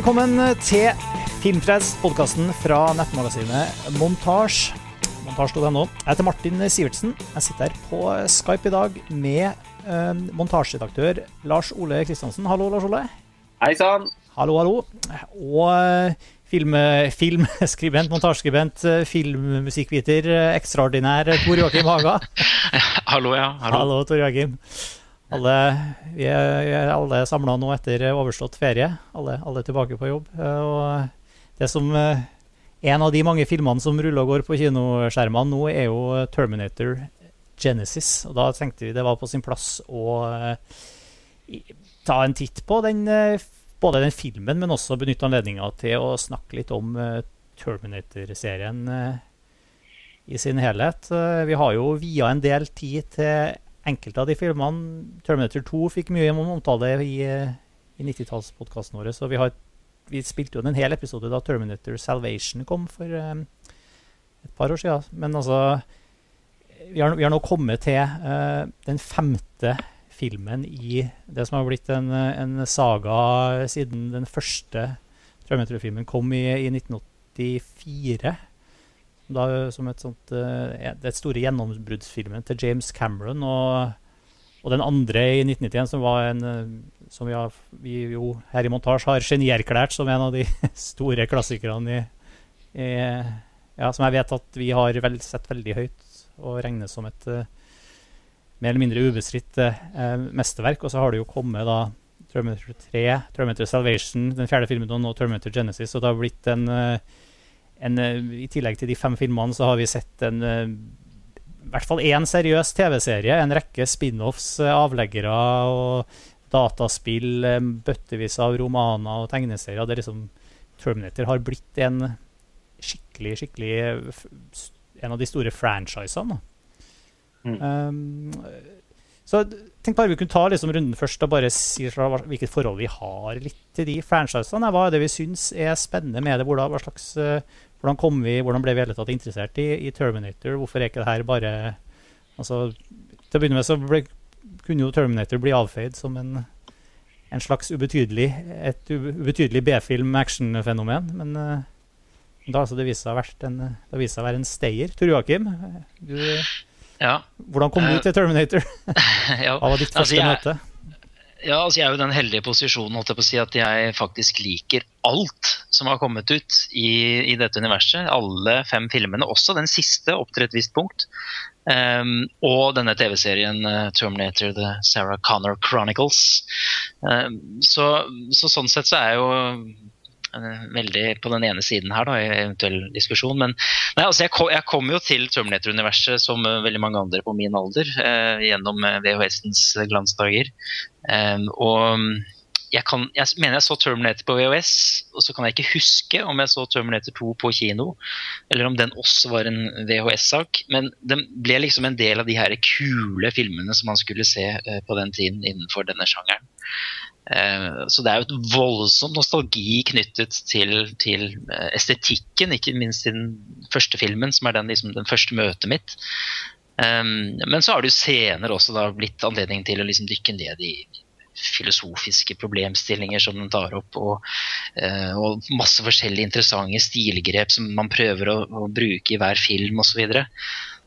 Velkommen til Filmfreds, podkasten fra nettmagasinet Montasj. Montasj.no. Jeg heter Martin Sivertsen. Jeg sitter her på Skype i dag med eh, montasjeredaktør Lars Ole Kristiansen. Hallo, Lars Ole. Hei sann. Hallo, hallo. Og eh, film, filmskribent, montasjeskribent, eh, filmmusikkviter, eh, ekstraordinær Tor Joakim Haga. Hallo, ja. Hallo. Hallo, Tor Joakim. Alle, vi er, vi er alle samla nå etter overstått ferie. Alle, alle tilbake på jobb. Eh, Og det som eh, En av de mange filmene som ruller og går på kinoskjermene nå, er jo Terminator Genesis. Og da tenkte vi det var på sin plass å eh, ta en titt på den, eh, både den filmen, men også benytte anledninga til å snakke litt om eh, Terminator-serien eh, i sin helhet. Eh, Vi har jo via en del tid til enkelte av de filmene. Terminator 2 fikk mye omtale i, eh, i 90-tallspodkasten vår. Så vi, har, vi spilte jo en hel episode da Terminator Salvation kom for um, et par år siden. Men altså Vi har, vi har nå kommet til uh, den femte filmen i det som har blitt en, en saga siden den første Terminator-filmen kom i, i 1984 da, som et sånt, eh, det store gjennombruddsfilmen til James Cameron. Og, og den andre i 1991, som var en eh, som vi, har, vi jo her i Montasj har genierklært som en av de store klassikerne i, i ja, Som jeg vet at vi har vel, sett veldig høyt og regnes som et uh, mer eller mindre ubestridt uh, mesterverk. Og så har det jo kommet da Terminator 3, Terminator Salvation, den fjerde filmen, og nå Terminator Genesis. Og det har blitt en eh, en, eh, I tillegg til de fem filmene så har vi sett en eh, i hvert fall én seriøs TV-serie, en rekke spin-offs, eh, avleggere og dataspill, bøttevis av romaner og tegneserier. Det er liksom Terminator har blitt en skikkelig, skikkelig En av de store franchisene. Mm. Um, så tenk bare vi kunne ta liksom runden først og bare si hvilket forhold vi har litt til de franchisene. Hva er det vi syns er spennende med det? Hva slags, hvordan, kom vi, hvordan ble vi hele tatt interessert i, i Terminator? Hvorfor er ikke det her bare altså, Til å begynne med så ble, kunne jo Terminator bli avfeid som en, en slags ubetydelig et ubetydelig B-film-actionfenomen. Men uh, da har altså det vist seg å det være en stayer. Tor Joakim, du, Ja. hvordan kom du Eh, til Terminator? ja. Hva var ditt Altså, første jeg- møte? Ja, altså jeg er jo i den heldige posisjonen holdt jeg på å si, at jeg faktisk liker alt som har kommet ut i, i dette universet. Alle fem filmene, også den siste opp til et visst punkt. Um, og denne TV-serien uh, Terminator The Sarah Connor Chronicles. Um, så, så sånn sett så er jo eh, veldig på den ene siden her da, i eventuell diskusjon. Men nei, altså jeg, kom, jeg kom jo til Terminator-universet som eh, veldig mange andre på min alder, eh, gjennom eh, VHS-ens glansdager. Em, og mm, jeg, kan, jeg mener jeg så Terminator på VHS, og så kan jeg ikke huske om jeg så Terminator 2 på kino, eller om den også var en VHS-sak. Men den ble liksom en del av de her kule filmene som man skulle se eh, på den tiden innenfor denne sjangeren. Eh, Så det er jo et voldsomt nostalgi knyttet til, til eh, estetikken, ikke minst i den første filmen, som er den, liksom, den første møtet mitt. Um, men så har det jo senere også da blitt anledning til å liksom dykke ned i filosofiske problemstillinger som den tar opp, og, eh, og masse forskjellige interessante stilgrep som man prøver å, å bruke i hver film osv.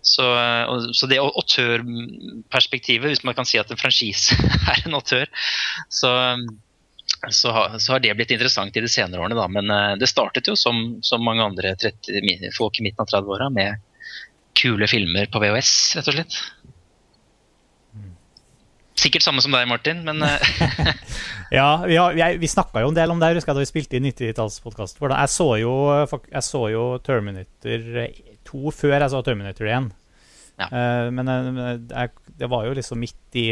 Så, så, eh, så det autørperspektivet, hvis man kan si at en franchise er en autør, så, så, har, så har det blitt interessant i de senere årene. Da. Men eh, det startet jo som, som mange andre 30, folk i midten av 30-åra med kule filmer på VHS, rett og slett. Sikkert samme som deg, Martin, men eh, Ja, vi, har, vi, vi snakka jo en del om det jeg husker jeg da vi spilte i 90-tallspodkast. Jeg, så jo, jeg så jo Terminator 2 før jeg så Terminator 1. Ja. Eh, men jeg, det var jo liksom midt i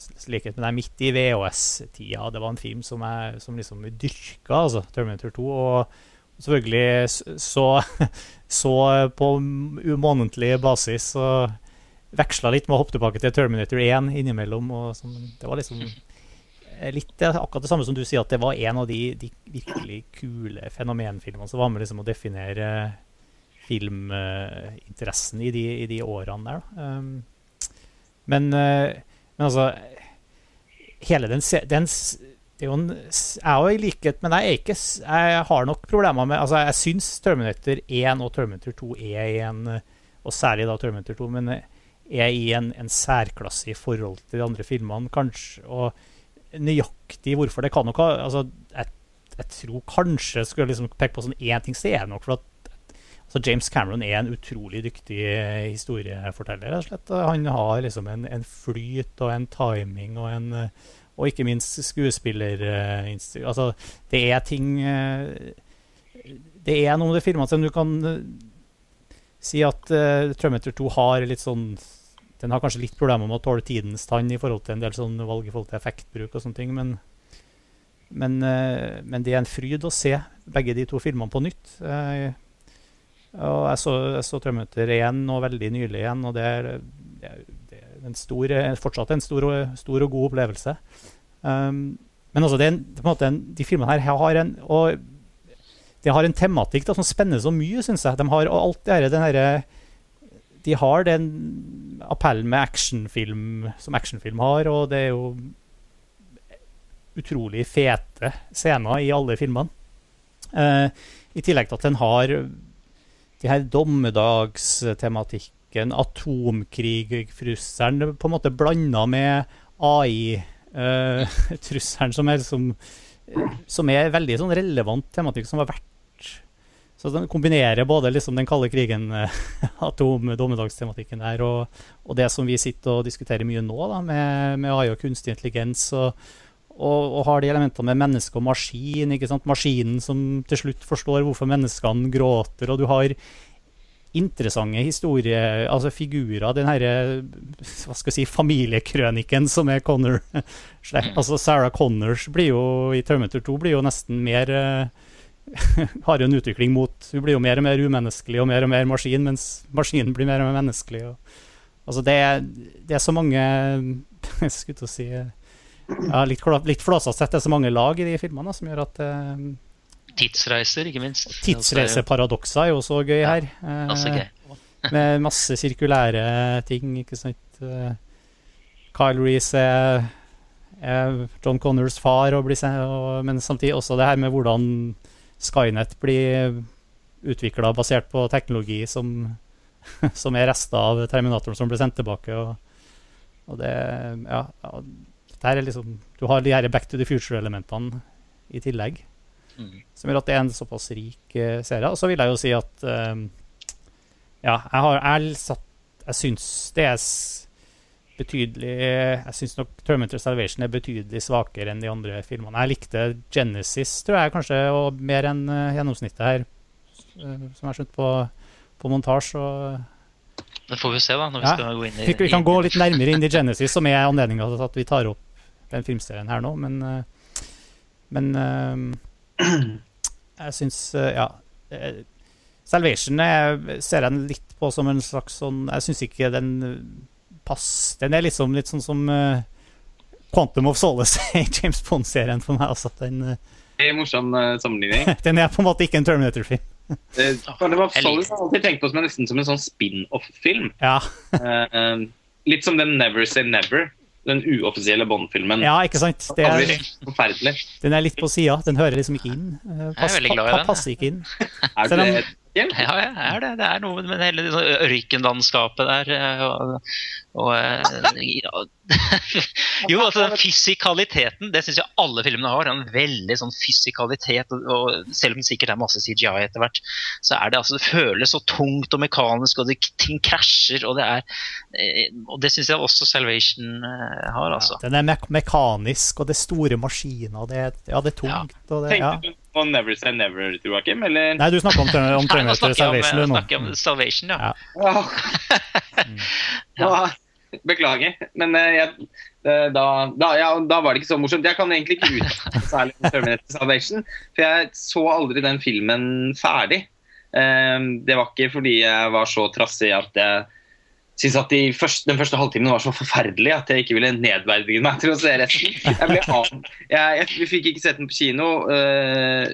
slikhet likhet med deg, midt i VHS-tida. Det var en film som jeg som liksom dyrka, altså, Terminator 2. Og selvfølgelig så, så på månedlig basis så veksla litt med å hoppe tilbake til Terminator 1 innimellom. Og sånn. Det var liksom eh, litt akkurat det samme som du sier, at det var en av de, de virkelig kule fenomenfilmene som var med liksom å definere filminteressen i, de, i de årene der. Um, men, eh, men altså Hele den, den det er jo en, jeg jo i likhet, men jeg, ikke, jeg har nok problemer med altså Jeg syns Terminator 1 og Terminator 2 er en Og særlig da Terminator 2, men er i en, en særklasse i forhold til de andre filmene, kanskje. Og nøyaktig hvorfor det kan nok ha altså, jeg, jeg tror kanskje skulle jeg liksom peke på sånn én ting, så er det nok for at altså James Cameron er en utrolig dyktig eh, historieforteller. slett. Han har liksom en, en flyt og en timing og en eh, og ikke minst skuespillerinstitutt. Altså, det er ting eh, Det er noe av de filmene som du kan eh, si at uh, Terminator 2 har litt sånn Den har kanskje litt problemer med å tåle tidens tann i forhold til en del sånne valg i forhold til effektbruk og sånne ting, men men, eh, men det er en fryd å se begge de to filmene på nytt. Eh, og jeg så, jeg så 'Trømmeter' 1 nå veldig nylig igjen, og det er, det er, en stor, fortsatt en stor, og- stor og god opplevelse. Um, men altså, en, en de filmene her har en og de har en tematikk da, som spenner så mye, syns jeg. De har og alt det her, den herre De har den appellen med actionfilm som actionfilm har, og det er jo utrolig fete scener i alle filmene. Eh, I tillegg til at den har de her dommedagstematikken, atomkrigtrusselen, på en måte blanda med AI-trusselen, som er liksom som er veldig sånn relevant tematikk som har vært Så den kombinerer både liksom den kalde krigen, eh, atom, dommedagstematikken der, og, og det som vi sitter og diskuterer mye nå, da, med, med AI og kunstig intelligens. og og, og har de elementene med menneske og maskin. ikke sant? Maskinen som til slutt forstår hvorfor menneskene gråter. Og du har interessante historie, altså figurer. Den herre hva skal jeg si, familiekrøniken som er Connor. altså Sarah Connors blir jo i Terminator 2 blir jo nesten mer eh, Har jo en utvikling mot Hun blir jo mer og mer umenneskelig og mer og mer maskin, mens maskinen blir mer og mer menneskelig. Og, altså det, det er så mange Jeg skulle til å si ja, litt, litt flåsete sett. Det er så mange lag i de filmene som gjør at eh, Tidsreiser, ikke minst. Tidsreiseparadokser er jo så gøy her. eh, også gøy. med masse sirkulære ting, ikke sant. Eh, Kyle Reese er, er John Connors far, og blir, og, men samtidig også det her med hvordan Skynet blir utvikla basert på teknologi som, som er rester av Terminatoren som ble sendt tilbake. Og, og det Ja. ja er liksom, du har de her Back to the Future-elementene i tillegg Mm. som gjør at det er en såpass rik uh, serie. Og så vil jeg jo si at um, ja, jeg har jeg, satt, jeg syns det er betydelig Jeg syns nok Terminator Salvation er betydelig svakere enn de andre filmene. Jeg likte Genesis, tror jeg kanskje, og mer enn eh, gjennomsnittet her, eh, som jeg skjønte skjønt på, på montasje. Det får vi se, da, når vi Ja, skal gå inn i vi, vi kan gå litt nærmere inn i Genesis, som er anledninga til at vi tar opp den filmserien her nå, men eh, Men jeg syns Ja. Salvation jeg ser jeg litt på som en slags sånn Jeg syns ikke den pass Den er liksom litt sånn som uh, Quantum of Solace i James Bond-serien for meg. Altså, den, uh, Det er en morsom uh, sammenligning. den er på en måte ikke en Terminator-film. Quantum of Solace har jeg alltid tenkt på som en, nesten som en sånn spin-off-film. Ja, litt som den Never Say Never, den uoffisielle Bond-filmen. ja, ikke sant? Det er, Forferdelig. den er litt på sida. Den hører liksom ikke inn. Pass, Jeg er veldig glad i den, passer ikke inn. Er det? Ja, ja, det er det. Det er noe med hele det ørkenlandskapet der. eh, Og, og eh, ja. Jo, altså den fysikaliteten, det syns jeg alle filmene har. En veldig sånn fysikalitet. Og, og selv om det sikkert er masse CGI etter hvert, så er det altså Det føles så tungt og mekanisk, og det, ting krasjer, og det er eh, Og det syns jeg også Salvation har, altså. Ja, den er me mekanisk, og det er store maskiner. Det er, ja, det er tungt. Og det, ja. På Never Say Never, Joakim? Eller? Nei, du snakker om, om Nei, nå Terminator Salvation. eh, nå. snakker jeg om Salvation, ja. Ja. Ja. Beklager. Men eh, jeg, eh, da, da, ja, da var det ikke så morsomt. Jeg kan egentlig ikke uttale særlig om Terminator Salvation, for jeg så aldri den filmen ferdig. Eh, Det var ikke fordi jeg var så trassig at jeg syntes at de første, den første halvtimen var så forferdelig at jeg ikke ville nedverdige meg til å se resten. Jeg jeg, jeg, fikk ikke sett den på kino. eh,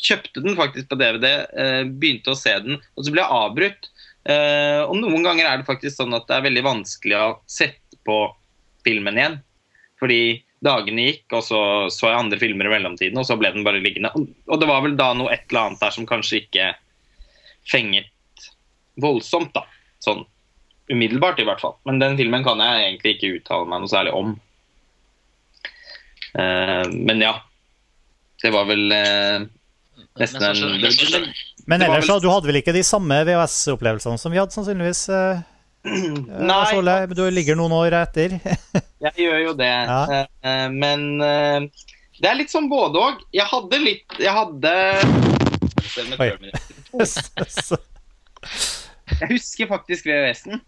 kjøpte den faktisk på DVD, eh, begynte å se den, og så ble jeg avbrutt. Eh, og noen ganger er det faktisk sånn at det er veldig vanskelig å sette på filmen igjen. Fordi dagene gikk, og så så jeg andre filmer i mellomtiden, og så ble den bare liggende. Og det var vel da noe et eller annet der som kanskje ikke fenget voldsomt, da. Sånn umiddelbart, i hvert fall. Men den filmen kan jeg egentlig ikke uttale meg noe særlig om. Uh, men ja. Det var vel uh, nesten en men det, Det var ellers, vel- så, du hadde vel ikke de samme VHS-opplevelsene som vi hadde, sannsynligvis? Uh, Nei. Du ligger noen år etter. Jeg gjør jo det. Ja. Eh, Men eh, det er litt sånn både òg. Jeg hadde litt Jeg hadde Oi. Jeg husker faktisk VHS-en.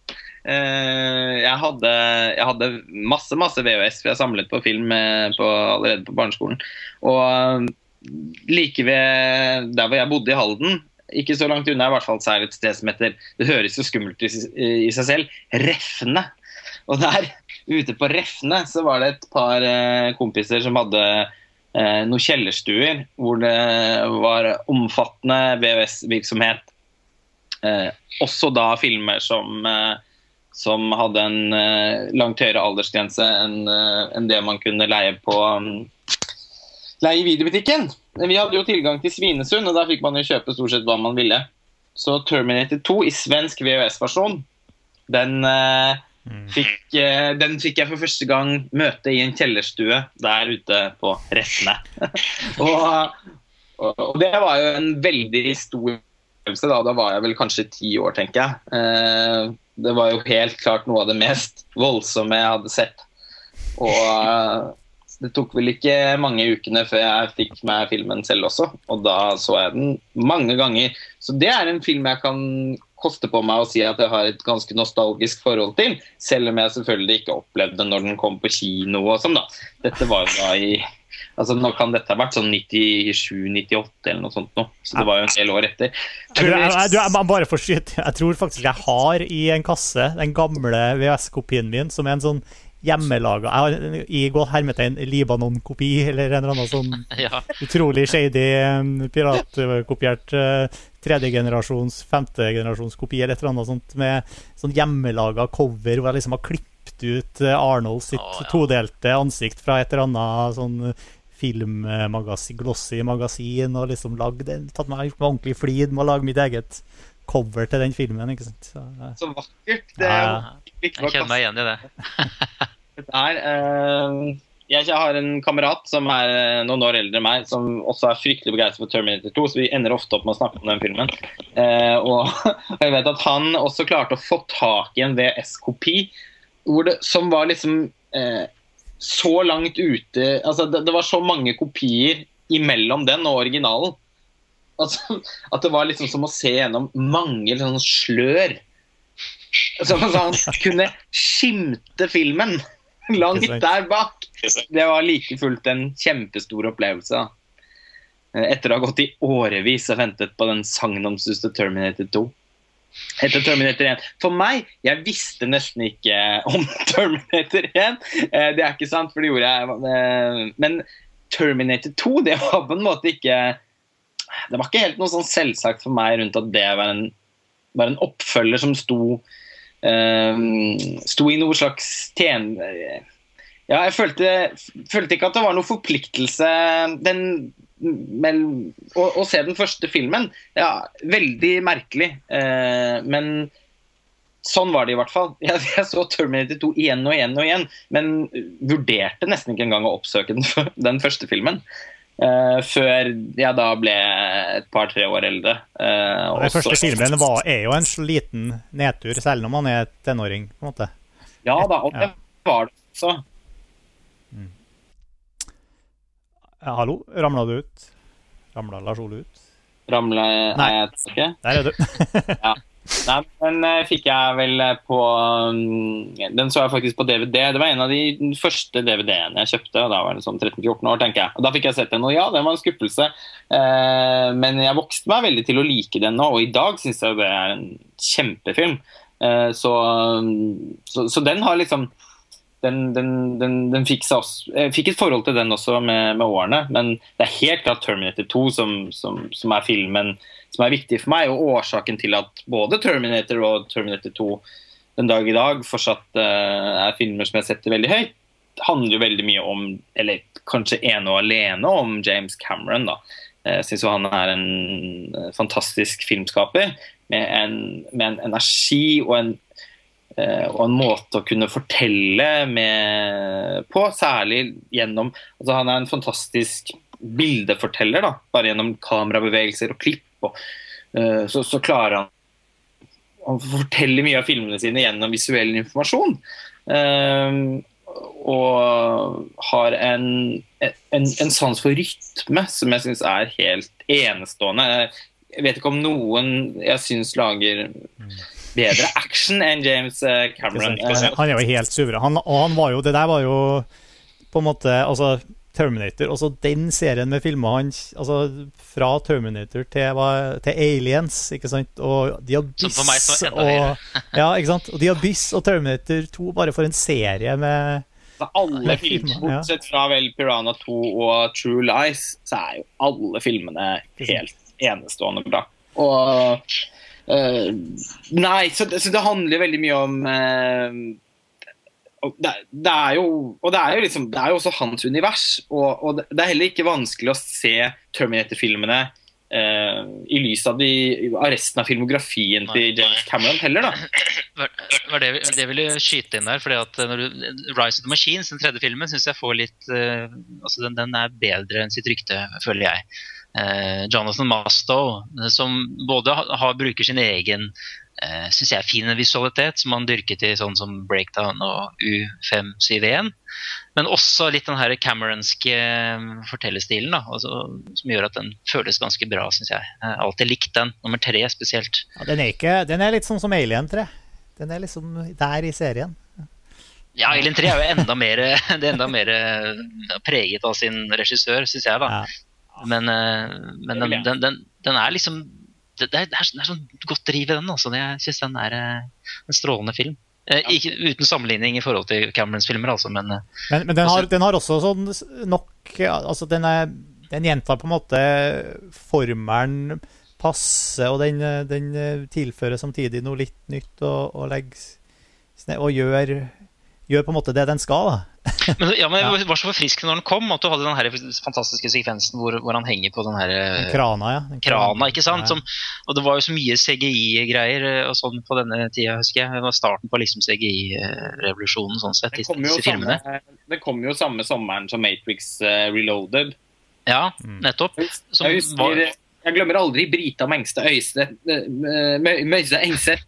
Eh, Jeg hadde, jeg hadde masse masse VHS, for jeg samlet på film eh, på, allerede på barneskolen. Og eh, like ved der hvor jeg bodde i Halden, ikke så langt unna, i hvert fall så er det et sted som heter Det høres jo skummelt ut i, seg selv. Refne. Og der ute på Refne så var det et par kompiser som hadde noen kjellerstuer hvor det var omfattende VHS-virksomhet. Eh, også da filmer som, eh, som hadde en eh, langt høyere aldersgrense enn enn det man kunne leie på um, leie i videobutikken. Vi hadde jo tilgang til Svinesund, og der fikk man jo kjøpe stort sett hva man ville. Så Terminator 2 i svensk VHS-versjon, den, eh, fikk, eh, den fikk jeg for første gang møte i en kjellerstue der ute på Restene. og, og, og det var jo en veldig stor opplevelse. Da. da var jeg vel kanskje ti år, tenker jeg. Eh, det var jo helt klart noe av det mest voldsomme jeg hadde sett. Og eh, det tok vel ikke mange ukene før jeg fikk meg filmen selv også, og da så jeg den mange ganger. Så det er en film jeg kan koste på meg å si at jeg har et ganske nostalgisk forhold til, selv om jeg selvfølgelig ikke opplevde den når den kom på kino og sånn, da. Dette var jo da i Altså, Nå kan dette ha vært sånn 97-98 eller noe sånt nå, så det var jo en del år etter. Jeg, jeg, jeg, bare skyte. Jeg tror faktisk jeg har i en kasse den gamle VHS-kopien min, som er en sånn hjemmelaga Jeg har i hermetegn Libanon-kopi, eller en eller annen sånn Ja. utrolig shady um, piratkopiert uh, tredjegenerasjons, femtegenerasjonskopi, eller et eller annet sånt med sånn hjemmelaga cover hvor jeg liksom har klippet ut uh, Arnold sitt oh, ja. todelte ansikt fra et eller annet sånn filmmagasin, glossy magasin, og liksom lagd en- tatt meg gjort meg ordentlig flid med å lage mitt eget cover til den filmen. ikke sant? Så, uh, Så vakkert. Det er ja. Jeg kjenner meg igjen i det. Der, eh, jeg har en kamerat som er eh, noen år eldre enn meg, som også er fryktelig begeistret for Terminator 2, så vi ender ofte opp med å snakke om den filmen. Eh, og jeg vet at han også klarte å få tak i en VS-kopi som var liksom eh, så langt ute altså det, det var så mange kopier imellom den og originalen. Altså, at det var liksom som å se gjennom mange liksom, slør. Som så han kunne skimte filmen langt der bak. Det var like fullt en kjempestor opplevelse. Etter å ha gått i årevis og ventet på den sagnomsuste Terminator 2. Etter Terminator 1. For meg, jeg visste nesten ikke om Terminator 1. Eh, Det er ikke sant, for det gjorde jeg. eh, Men Terminator 2, det var på en måte ikke Det var ikke helt noe sånn selvsagt for meg rundt at det var en, var en oppfølger som sto eh, Sto i noe slags tjen... Ja, jeg følte, følte ikke at det var noe forpliktelse den, mell, å, å se den første filmen. Ja, veldig merkelig. Eh, men sånn var det i hvert fall. Jeg, jeg så Terminator 2 igjen og igjen og igjen, men vurderte nesten ikke engang å oppsøke den, den første filmen. eh, før jeg da ble et par-tre år eldre. Eh, den første filmen var, er jo en liten nedtur, selv om man er tenåring. på en måte. Ja da, og det var det også. Ja, hallo, ramla du ut? Ramla Lars Ole ut? Ramla Nei. Nei, jeg tror ikke. Der er du. Nei, den eh, fikk jeg vel eh, på um, Den så jeg faktisk på DVD. Det var en av de første DVD-ene jeg kjøpte. og Da var det sånn 13-14 år, tenker jeg. Og Da fikk jeg sett den, og ja, den var en skuffelse. Eh, men jeg vokste meg veldig til å like den nå, og i dag syns jeg det er en kjempefilm. Eh, så, um, så, så den har liksom den, den, den, den fikk, også, fikk et forhold til den også med, med årene, men det er helt klart Terminator 2 som, som, som er filmen som er viktig for meg, og årsaken til at både Terminator og Terminator 2 den dag i dag fortsatt uh, er filmer som jeg setter veldig høyt. handler jo veldig mye om, eller kanskje ene og alene om, James Cameron. da. Jeg syns han er en fantastisk filmskaper med en, med en energi og en, og en måte å kunne fortelle med, på, særlig gjennom altså Han er en fantastisk bildeforteller, da, bare gjennom kamerabevegelser og klipp. Og, så, så klarer han å fortelle mye av filmene sine gjennom visuell informasjon. Um, og har en, en, en, sans for rytme som jeg syns er helt enestående. Jeg vet ikke om noen jeg syns lager bedre action enn James eh, Cameron. Han er jo helt suveren. Han, og han var jo Det der var jo på en måte altså Terminator. Også den serien med filmer hans altså Fra Terminator til, til, Aliens, ikke sant? Og The Abyss og, ja, ikke sant? og The Abyss og Terminator 2, bare for en serie med alle filmer, bortsett fra vel Piranha 2 og True Lies, så er jo alle filmene helt enestående bra. Og Nei, så, så, det handler veldig mye om uh, det, det, er jo, og det er jo, liksom, det er jo også hans univers. Og, og, det er heller ikke vanskelig å se Terminator-filmene eh, i lys av, de, av, resten av filmografien nei, til James Cameron heller, da. Var det, det ville skyte inn der. fordi at når du, Rise of the Machines, den tredje filmen, syns jeg får litt uh, altså den, den, er bedre enn sitt rykte, føler jeg. Uh, Jonathan Mastow, som både har, bruker sin egen eh, synes jeg, fin visualitet, som han dyrket i sånn som Breakdown og U571. Men også litt den her Cameronske eh, fortellerstilen, da, altså, som gjør at den føles ganske bra, syns jeg. Jeg har alltid likt den. Nummer tre spesielt. Ja, den, er ikke, den er litt sånn som Alien 3. Den er liksom der i serien. Ja, Alien 3 er jo enda mer, det er enda mer eh, preget av sin regissør, syns jeg. da. Ja. Men, eh, men den, den, den, den, er liksom det, det, er, det, er, sånn godt driv i den. Altså. Jeg syns den er eh, en strålende film. Eh, ikke, uten sammenligning i forhold til Camerons filmer, altså, men eh, Men, men den, har, den, har, også sånn nok altså den, er, den gjentar på en måte formelen passe, og den, den, tilfører samtidig noe litt nytt og, og, legger, og gjør, gjør, på en måte det den skal. da men, ja, men Det var så forfriskende når den kom, at du hadde den her fantastiske sekvensen hvor, hvor han henger på den her krana. ja. Den krana, ikke sant? Som, og Det var jo så mye CGI-greier eh, og sånn på denne tida, husker jeg. Det var starten på liksom CGI-revolusjonen sånn sett. Det kom, jo samme, det kom jo samme sommeren som Matrix uh, Reloaded. Ja, mm. nettopp. Som jeg, husker, var, jeg glemmer aldri Brita Mengstad Øystein Møyse Engseth.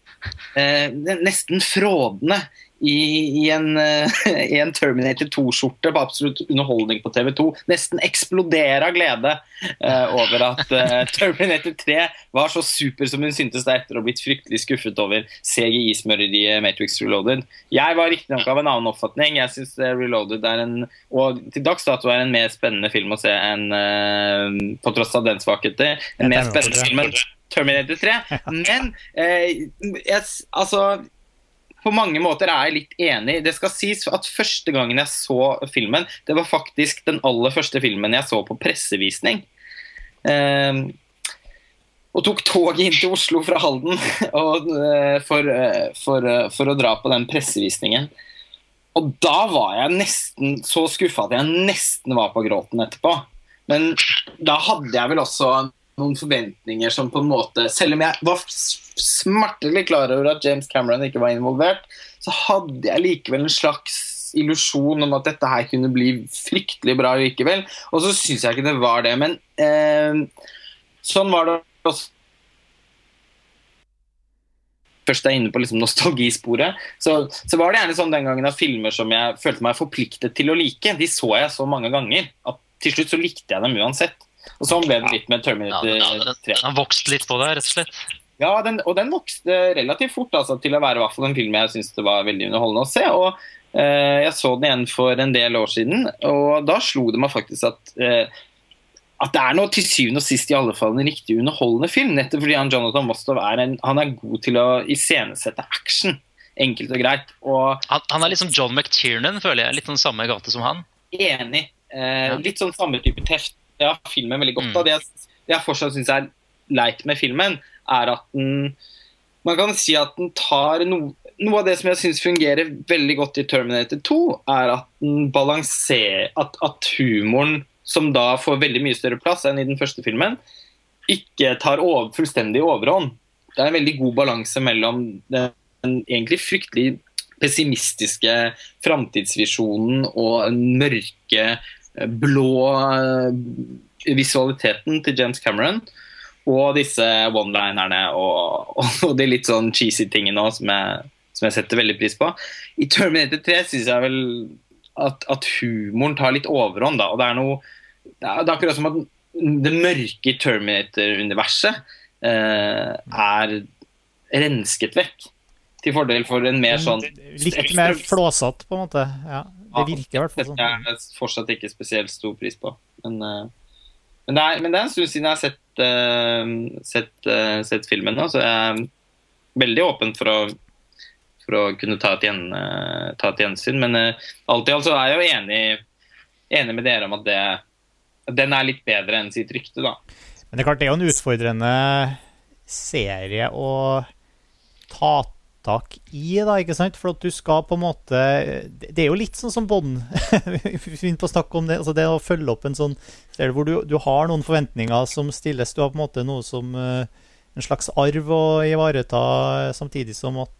Nesten frådende i, i, en, uh, i en, Terminator 2-skjorte på absolutt underholdning på TV2 nesten eksplodere av glede uh, over at uh, Terminator 3 var så super som hun syntes det etter å ha blitt fryktelig skuffet over CGI-smøreriet Matrix Reloaded. Jeg var riktignok av en annen oppfatning. Jeg syns Reloaded er en og til dags dato er en mer spennende film å se enn på tross av den svakheter. En mer spennende film enn Terminator 3. Men jeg, altså på mange måter er jeg litt enig. Det skal sies at første gangen jeg så filmen, det var faktisk den aller første filmen jeg så på pressevisning. Um, og tok toget inn til Oslo fra Halden og, uh, for, uh, for, uh, for, å dra på den pressevisningen. Og da var jeg nesten så skuffa at jeg nesten var på gråten etterpå. Men da hadde jeg vel også noen forventninger som på en måte Selv om jeg var smertelig klar over at James Cameron ikke var involvert, så hadde jeg likevel en slags illusjon om at dette her kunne bli fryktelig bra likevel. Og så syns jeg ikke det var det. Men eh, sånn var det også først er inne på liksom nostalgisporet, så, så, var det gjerne sånn den gangen at filmer som jeg følte meg forpliktet til å like, de så jeg så mange ganger at til slutt så likte jeg dem uansett. Og sånn ble det litt med Terminator ja, den, 3. Den har vokst litt på deg, rett og slett? Ja, den, og den vokste relativt fort altså, til å være i hvert fall en film jeg syntes det var veldig underholdende å se. og eh, Jeg så den igjen for en del år siden, og da slo det meg faktisk at eh, at det er noe til syvende og sist i alle fall en riktig underholdende film. Nettopp fordi han Jonathan Mostov er, en, han er god til å iscenesette action. Enkelt og greit. Og, han, han, er liksom John McTiernan, føler jeg. Litt sånn samme gate som han. Enig. Eh. Litt sånn samme type teft ja, filmen veldig godt. Mm. Det, jeg, det jeg fortsatt syns er leit med filmen, er at den Man kan si at den tar no, noe av det som jeg syns fungerer veldig godt i Terminator 2, er at den balanserer at, at humoren, som da får veldig mye større plass enn i den første filmen, ikke tar over, fullstendig overhånd. Det er en veldig god balanse mellom den, den egentlig fryktelig pessimistiske framtidsvisjonen og den mørke, blå eh, visualiteten til James Cameron. Og disse one-linerne og, og, de litt sånn cheesy tingene også, som, jeg, som jeg setter veldig pris på. I Terminator 3 syns jeg vel at, at, humoren tar litt overhånd. Da. Og det er noe Det er, det er akkurat som at det mørke i Terminator-universet eh, er rensket vekk. Til fordel for en mer sånn Litt mer flåsete, på en måte. Ja, det virker i hvert fall sånn. Det er fortsatt ikke spesielt stor pris på. Men, uh, men, det, er, men det, er, en stund siden jeg har sett, uh, sett, uh, sett filmen nå, så jeg er veldig åpen for å, for å kunne ta et, gjen, ta et gjensyn. Men alt i alt så er jeg jo enig, enig med dere om at det, den er litt bedre enn sitt rykte, da. Men det er klart det er jo en utfordrende serie å ta tak i, da, ikke sant? For at du skal på en måte Det er jo litt sånn som Bånd. Vi på å snakke om det. altså det å følge opp en sånn sted hvor du, du, har noen forventninger som stilles. Du har på en måte noe som uh, en slags arv å ivareta, samtidig som at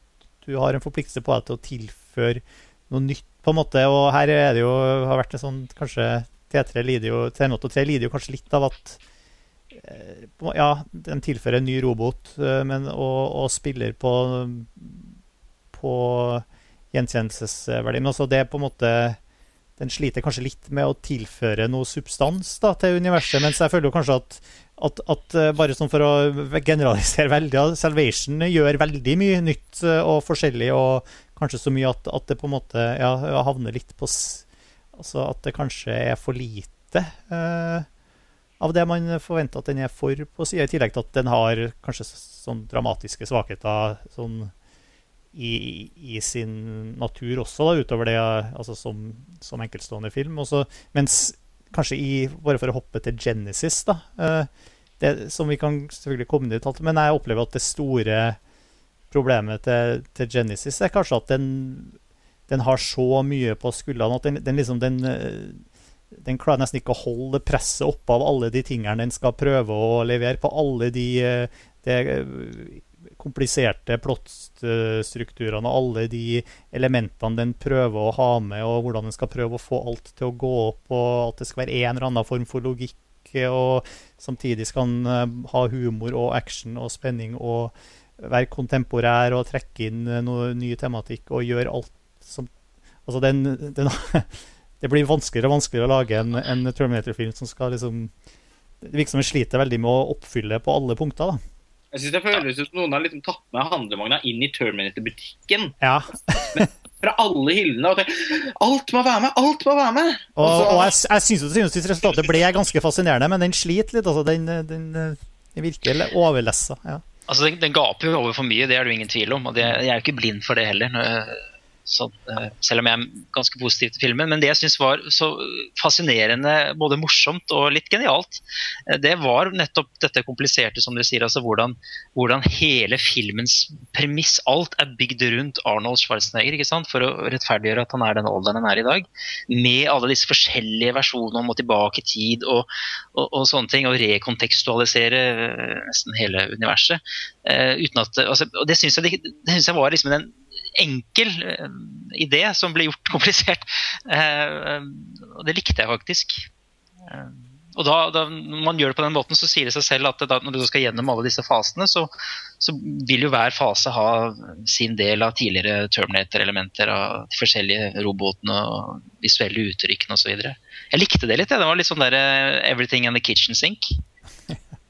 du har en forpliktelse på deg til å tilføre noe nytt, på en måte. Og her er det jo, har vært en sånn kanskje T3 lider jo, T3 lider jo kanskje litt av at Eh, ja, de tilfører en ny robot eh, men, og, og spiller på, på gjenkjennelsesverdien. Altså det på en måte Den sliter kanskje litt med å tilføre noe substans da, til universet, mens jeg føler jo kanskje at, at, at eh, bare sånn for å generalisere veldig Salvation gjør veldig mye nytt og forskjellig, og kanskje så mye at, at det på en måte ja, havner litt på Altså at det kanskje er for lite. Uh, av det man forventer at den er for på sida, i tillegg til at den har kanskje sånn dramatiske svakheter sånn i, i, sin natur også, da, utover det altså som, som enkeltstående film. Også, mens kanskje i Bare for å hoppe til Genesis, da. Eh, det, som vi kan selvfølgelig komme til, men jeg opplever at det store problemet til, til Genesis er kanskje at den, den har så mye på skuldrene at den, den liksom den eh, den klarer nesten ikke å holde presset oppe av alle de tingene den skal prøve å levere på. Alle de, eh, de eh, kompliserte plottstrukturene og alle de elementene den prøver å ha med, og hvordan den skal prøve å få alt til å gå opp, og at det skal være en eller annen form for logikk. Og samtidig skal den eh, ha humor og action og spenning og være kontemporær og trekke inn noe ny tematikk og gjøre alt som Altså, den, den det blir vanskeligere og vanskeligere å lage en, en Terminator-film som skal liksom Det virker som den sliter veldig med å oppfylle på alle punkter. da. Jeg synes det føles ut som noen har liksom tatt med handlevogna inn i Terminator-butikken. Ja. fra alle hyllene. Og alt må være med! Alt må være med! Og, og, og jeg, jeg syns, resultatet ble ganske fascinerende, men den sliter litt. altså Den, den, den virker overlessa. Ja. Altså, den, den, gaper jo over for mye, det er det jo ingen tvil om. Og det, jeg er jo ikke blind for det heller. Så, eh, selv om jeg er ganske positiv til filmen. Men det jeg syns var så fascinerende, både morsomt og litt genialt, eh, det var nettopp dette kompliserte, som dere sier. altså Hvordan, hvordan hele filmens premiss, alt er bygd rundt Arnold Schwarzenegger. ikke sant? For å rettferdiggjøre at han er den alderen han er i dag. Med alle disse forskjellige versjonene om å tilbake i tid og, og, og, sånne ting. Og rekontekstualisere eh, nesten hele universet. Uh, uten at, altså, og Det syns jeg, det, synes jeg var liksom en enkel uh, idé som ble gjort komplisert. Uh, og det likte jeg faktisk. Uh, og da, da, når man gjør det på den måten, så sier det seg selv at da, når du skal gjennom alle disse fasene, så, så, vil jo hver fase ha sin del av tidligere Terminator-elementer av de forskjellige robotene og visuelle uttrykkene osv. Jeg likte det litt. Ja. Det var litt sånn der Everything in the kitchen sink.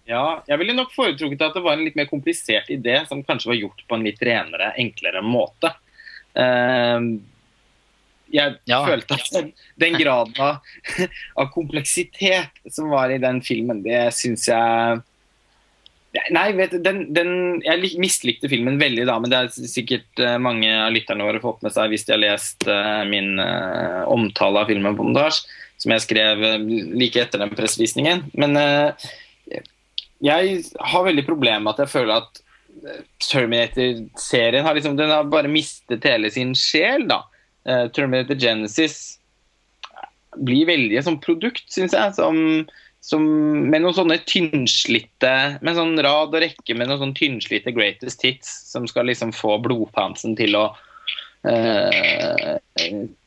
Ja, jeg ville nok foretrukket at det var en litt mer komplisert idé som kanskje var gjort på en litt renere, enklere måte. Uh, jeg ja. følte at den, den graden av, av, kompleksitet som var i den filmen, det syns jeg Nei, vet du, den, den, jeg mislikte filmen veldig, da, men det er sikkert uh, mange av lytterne våre fått med seg hvis de har lest uh, min uh, omtale av filmen på montasje, som jeg skrev like etter den pressevisningen. Men jeg har veldig problemer med at jeg føler at Terminator-serien har liksom Den har bare mistet hele sin sjel, da. Uh, Terminator Genesis blir veldig som produkt, syns jeg. Som, som, med noen sånne tynnslitte Med sånn rad og rekke med noen sånn tynnslitte greatest hits som skal liksom få blodpansen til å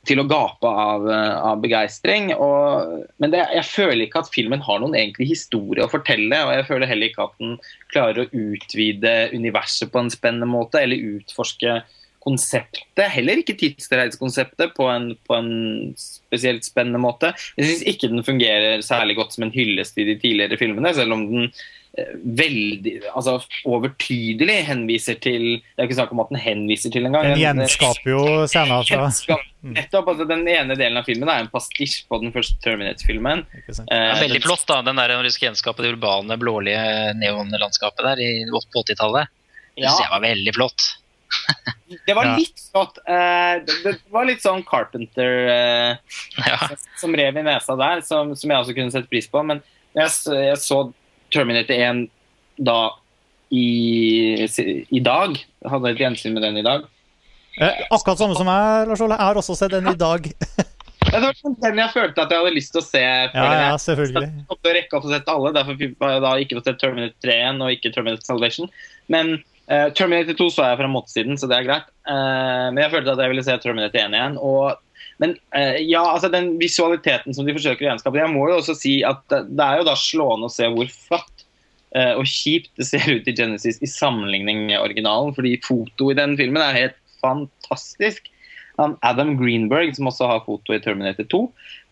til å gape av, av begeistring. Men det, jeg føler ikke at filmen har noen egentlig historie å fortelle. Og jeg føler heller ikke at den klarer å utvide universet på en spennende måte, eller utforske konseptet, heller ikke tidsreisekonseptet, på, en, på en spesielt spennende måte. Jeg syns ikke den fungerer særlig godt som en hyllest i de tidligere filmene, selv om den eh, veldig altså overtydelig henviser til Det er ikke snakk om at den henviser til engang. Den gjenskaper jo scenen fra Nettopp. altså Den ene delen av filmen er en pastisj på den første Terminator-filmen. Eh, veldig flott, da, den der når du skal gjenskape det urbane, blålige neonlandskapet der i, på 80-tallet. Det ja. synes jeg var veldig flott. det var litt flott. Eh, det, det, var litt sånn Carpenter eh, ja. som rev i nesa der, som, som, jeg også kunne sette pris på. Men jeg, jeg så Terminator 1 da i, i dag. Hadde et gjensyn med den i dag. Eh, akkurat samme som meg, Lars Ole. Jeg har også sett den i dag. ja, det var sånn den jeg følte at jeg hadde lyst til å se. Ja, ja, selvfølgelig. Jeg å rekke opp å sette alle, Derfor har jeg da ikke fått sett Terminator 3 igjen og ikke Terminator Salvation. Men Uh, Terminator 2 så jeg fra måtesiden, så det er greit. Uh, men jeg følte at jeg ville se Terminator 1 igjen. Og, men uh, ja, altså den visualiteten som de forsøker å gjenskape Jeg må jo også si at det, er jo da slående å se hvor flatt og kjipt det ser ut i Genesis i sammenligning med originalen. Fordi foto i den filmen er helt fantastisk. Adam Greenberg, som også har foto i Terminator 2.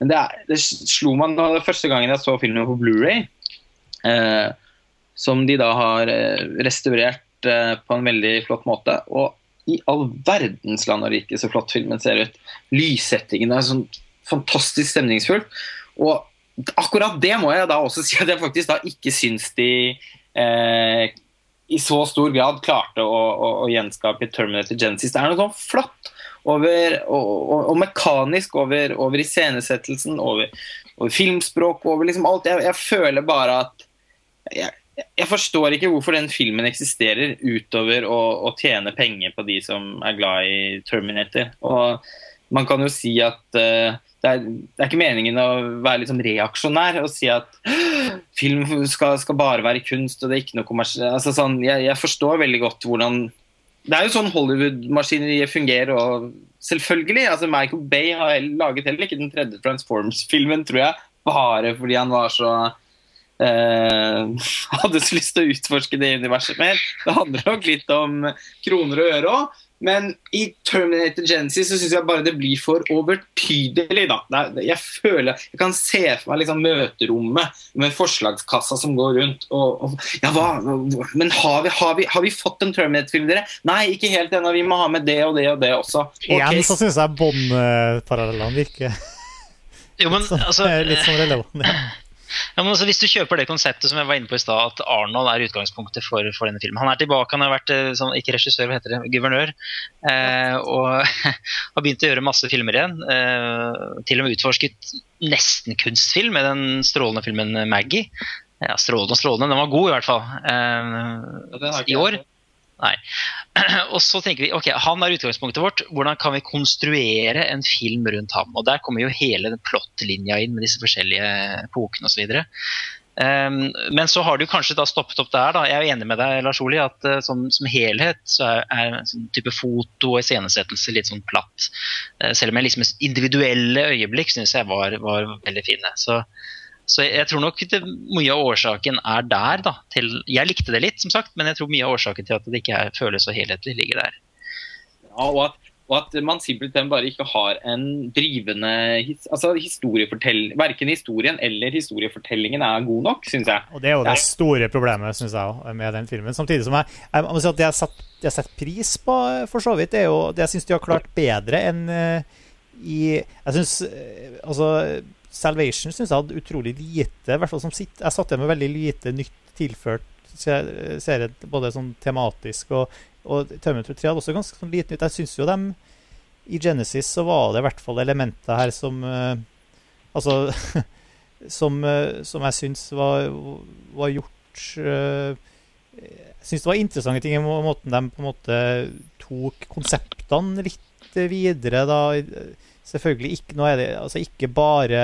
Men det, er, det slo meg da første gangen jeg så filmen på Blu-ray, som de da har restaurert Eh, på en veldig flott måte. Og i all verdens land og rike så flott filmen ser ut. Lyssettingen er sånn fantastisk stemningsfull. Og akkurat det må jeg da også si at jeg faktisk da ikke syns de eh, i så stor grad klarte å, å, å gjenskape Terminator Genesis. Det er noe sånn flatt over, og, og, og, mekanisk over, over iscenesettelsen, over, over filmspråk, over liksom alt. Jeg, jeg føler bare at jeg, jeg forstår ikke hvorfor den filmen eksisterer utover å, å, tjene penger på de som er glad i Terminator. Og man kan jo si at uh, det, er, det, er, ikke meningen å være liksom reaksjonær og si at film skal, skal, bare være kunst og det er ikke noe. Altså, sånn, jeg, jeg, forstår veldig godt hvordan Det er jo sånn Hollywood-maskineriet fungerer. og Selvfølgelig. altså Michael Bay har laget heller ikke den tredje Transformers-filmen, tror jeg, bare fordi han var så eh, hadde så lyst til å utforske det universet mer. Det handler nok litt om kroner og øre òg. Men i Terminator Genesis så syns jeg bare det blir for overtydelig. da. Jeg føler, jeg kan se for meg liksom møterommet med forslagskassa som går rundt. Og, og ja, hva, Men har vi, har, vi, har vi, fått en Terminator-film, dere? Nei, ikke helt ennå. Vi må ha med det og det og det også. Okay. Igjen så syns jeg Bond-parallellene virker jo, men, altså, litt sånn relevant. Ja. Ja, men altså, hvis du kjøper det konseptet som jeg var inne på i stad, at Arnold er utgangspunktet for, for, denne filmen Han er tilbake, han har vært eh, sånn, ikke regissør, hva heter det, guvernør. Eh, og har begynt å gjøre masse filmer igjen. Eh, til og med utforsket nesten kunstfilm med den strålende filmen Maggie. Ja, strålende og strålende, den var god i hvert fall. Eh, I år. Nei. Og så tenker vi ok, han er utgangspunktet vårt. Hvordan kan vi konstruere en film rundt ham? Og Der kommer jo hele den plottlinja inn med disse forskjellige epokene osv. Um, men så har du kanskje da stoppet opp der. da, Jeg er enig med deg Lars Oli, at uh, som, som, helhet så er, er sånn type foto og iscenesettelse litt sånn platt. Uh, selv om jeg liksom individuelle øyeblikk syns jeg var, var, veldig fine. Så så jeg tror nok det, mye av årsaken er der. da. Til, jeg likte det litt, som sagt, men jeg tror mye av årsaken til at det ikke er, føles så helhetlig, ligger der. Ja, og at, og at man simpelthen bare ikke har en drivende altså historiefortell, Verken historien eller historiefortellingen er god nok, syns jeg. Og Det er jo det store problemet synes jeg, med den filmen. Samtidig som jeg, jeg må si at det jeg har sett pris på, for så vidt, det er jo det jeg syns de har klart bedre enn uh, i Jeg syns uh, altså Salvation syns jeg hadde utrolig lite hvert fall som sitt, Jeg satt igjen med veldig lite nytt tilført serie, både sånn tematisk og, og Terminator 3 hadde også ganske sånn lite nytt. Jeg syns jo dem I Genesis så var det i hvert fall elementer her som uh, Altså som, uh, som, jeg syns var, var gjort uh, jeg syns det var interessante ting i måten de på en måte tok konseptene litt videre. da. Selvfølgelig ikke, nå er det altså ikke bare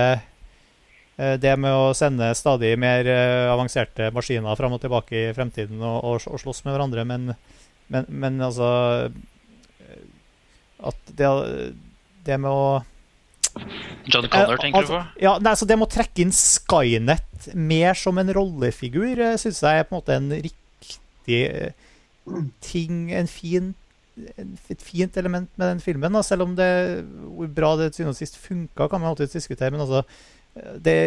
eh, det med å sende stadig mer eh, avanserte maskiner fram og tilbake i fremtiden og, og, og slåss med hverandre, men, men, men altså eh, At det, det med å John Connor, tenker altså, du på? Ja, nei, så Det med å trekke inn Skynet mer som en rollefigur syns jeg er på en måte en riktig ting En fin et fint element med den filmen. Da. Selv om det hvor bra det til og sist funka, kan man alltid diskutere. Men altså, det,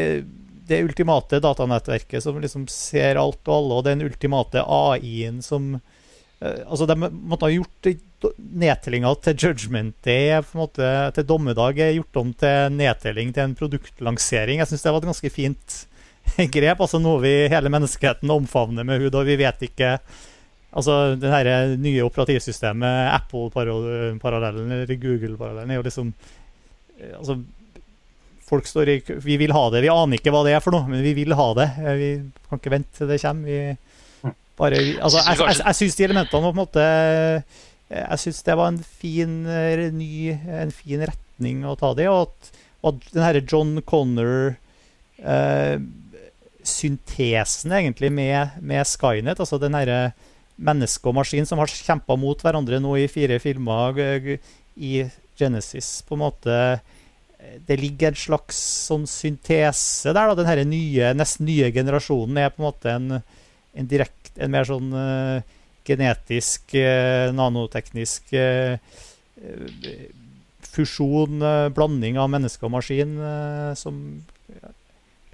det ultimate datanettverket som liksom ser alt og alle, og den ultimate AI-en som Altså, De måtte ha gjort nedtellinga til Judgment Day på en måte, til dommedag gjort om til nedtelling til en produktlansering. Jeg syns det var et ganske fint grep. altså Noe vi hele menneskeheten omfavner med hud, og vi vet ikke Altså, det her nye operativsystemet, Apple-parallellen eller Google-parallellen, er jo liksom Altså, folk står i Vi vil ha det. Vi aner ikke hva det er for noe, men vi vil ha det. Vi kan ikke vente til det kommer. Vi bare Altså, jeg, jeg, jeg syns de elementene var på en måte Jeg syns det var en fin ny En fin retning å ta det i, og at, at den herre John Connor eh, syntesen egentlig med, med Skynet, altså den herre menneske og maskin som har kjempa mot hverandre nå i fire filmer i Genesis. På en måte Det ligger en slags sånn syntese der. da, Den her nye, nesten nye generasjonen er på en måte en, en, direkte en mer sånn uh, genetisk, uh, nanoteknisk uh, fusjon, blanding av menneske og maskin, som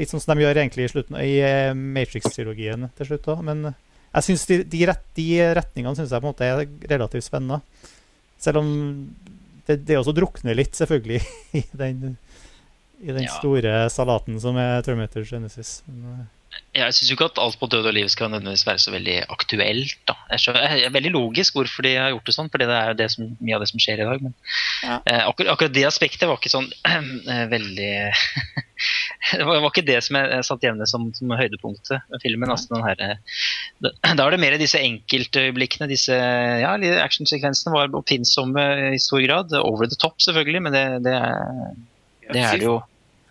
Litt sånn som de gjør egentlig i slutten i Matrix-trilogien til slutt òg. Men jeg synes de, de, rett, de retningene synes jeg på en måte er relativt spennende. Selv om det, det også drukner litt, selvfølgelig, i den, i den ja. store salaten som er Terminator Genesis. Men, jeg syns jo ikke at alt på død og liv skal nødvendigvis være så veldig aktuelt. Da. Det er veldig logisk hvorfor de har gjort det sånn, for det er jo det som, mye av det som skjer i dag. Men ja. eh, akkurat, akkurat, det aspektet var ikke sånn eh, veldig Det var, var, ikke det som jeg satt hjemme som, som høydepunktet med filmen. Altså, her, da, da er det mer disse enkeltøyeblikkene, disse ja, actionsekvensene var oppfinnsomme i stor grad. Over the top, selvfølgelig, men det, det, er, det er det jo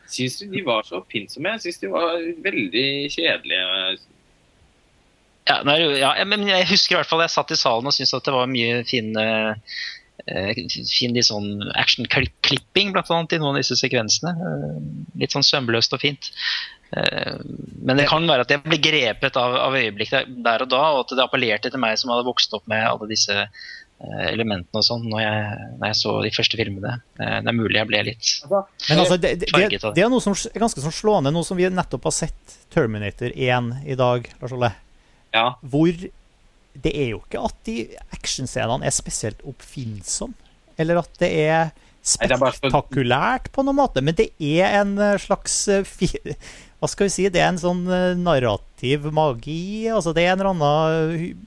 Syns du de var så oppfinnsomme? Jeg syns de var veldig kjedelige. Ja, nei, ja, men jeg husker i hvert fall jeg satt i salen og syntes at det var mye fin, uh, fin litt sånn action-klipping blant annet i noen av disse sekvensene. Uh, litt sånn sømløst og fint. Uh, men det kan være at jeg ble grepet av, av øyeblikk der, og da, og at det appellerte til meg som hadde vokst opp med alle disse Eh, elementene og sånn når, når, jeg så de første filmene. Eh, det er mulig jeg ble litt Men altså, det, det, det, det er noe som er ganske sånn slående, noe som vi nettopp har sett Terminator 1 i dag, Lars Olle. Ja. Hvor det er jo ikke at de actionscenene er spesielt oppfinnsomme. Eller at det er spektakulært på noen måte, men det er en eh, slags Hva skal vi si? Det er en sånn narrativ magi. Altså, det er en eller annen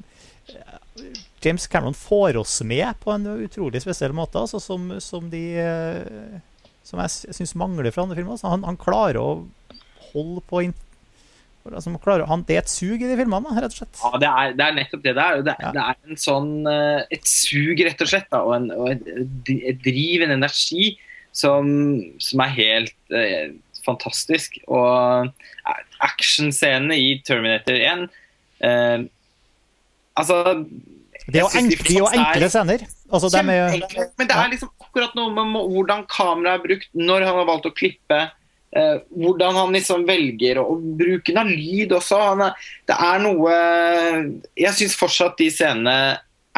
James Cameron får oss med på en utrolig spesiell måte, altså, som, som, de eh, Som jeg syns mangler fra andre filmer. Altså, han, han, klarer å holde på altså, klarer, han, Det er et sug i de filmene, rett og slett. Ja, det er, det er nettopp det det er. Det, ja. det er en sånn, eh, et sug, rett og slett. Da, og, en, og et, et, driv, en energi, som, som er helt eh, fantastisk. Og eh, actionscenene i Terminator 1 eh, Altså det er jo enkle, enkle scener. Altså, de er, men det er liksom akkurat noe med hvordan kameraet er brukt, når han har valgt å klippe. Eh, hvordan han liksom velger å, bruke av lyd også. Er, det er noe Jeg syns fortsatt de scenene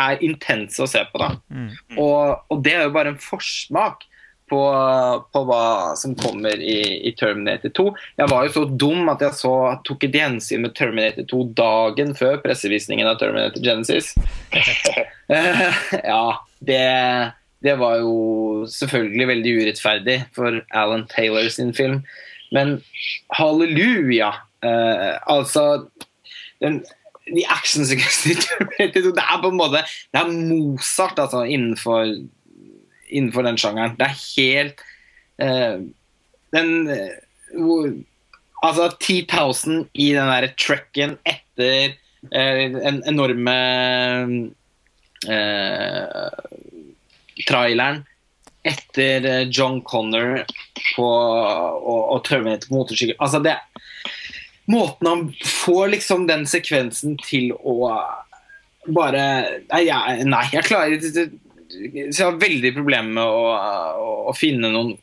er intense å se på. da. Mm. Og, og, det er jo bare en forsmak på, på, hva som kommer i, i, Terminator 2. Jeg var jo så dum at jeg så, tok et gjensyn med Terminator 2 dagen før pressevisningen av Terminator Genesis. ja, det, det, var jo selvfølgelig veldig urettferdig for Alan Taylor sin film. Men halleluja! Uh, altså den, de actionsekvensene i Terminator 2 Det er på en måte Det er Mozart altså, innenfor innenfor den sjangeren. Det er helt uh, Den uh, Altså 10.000 i den derre trucken etter den en enorme eh, traileren etter eh, John Connor på, og, og tømme etter motorsykkel. Altså, det Måten han får liksom den sekvensen til å bare Nei, jeg, nei, jeg klarer jeg har veldig problemer med å, å, å finne noen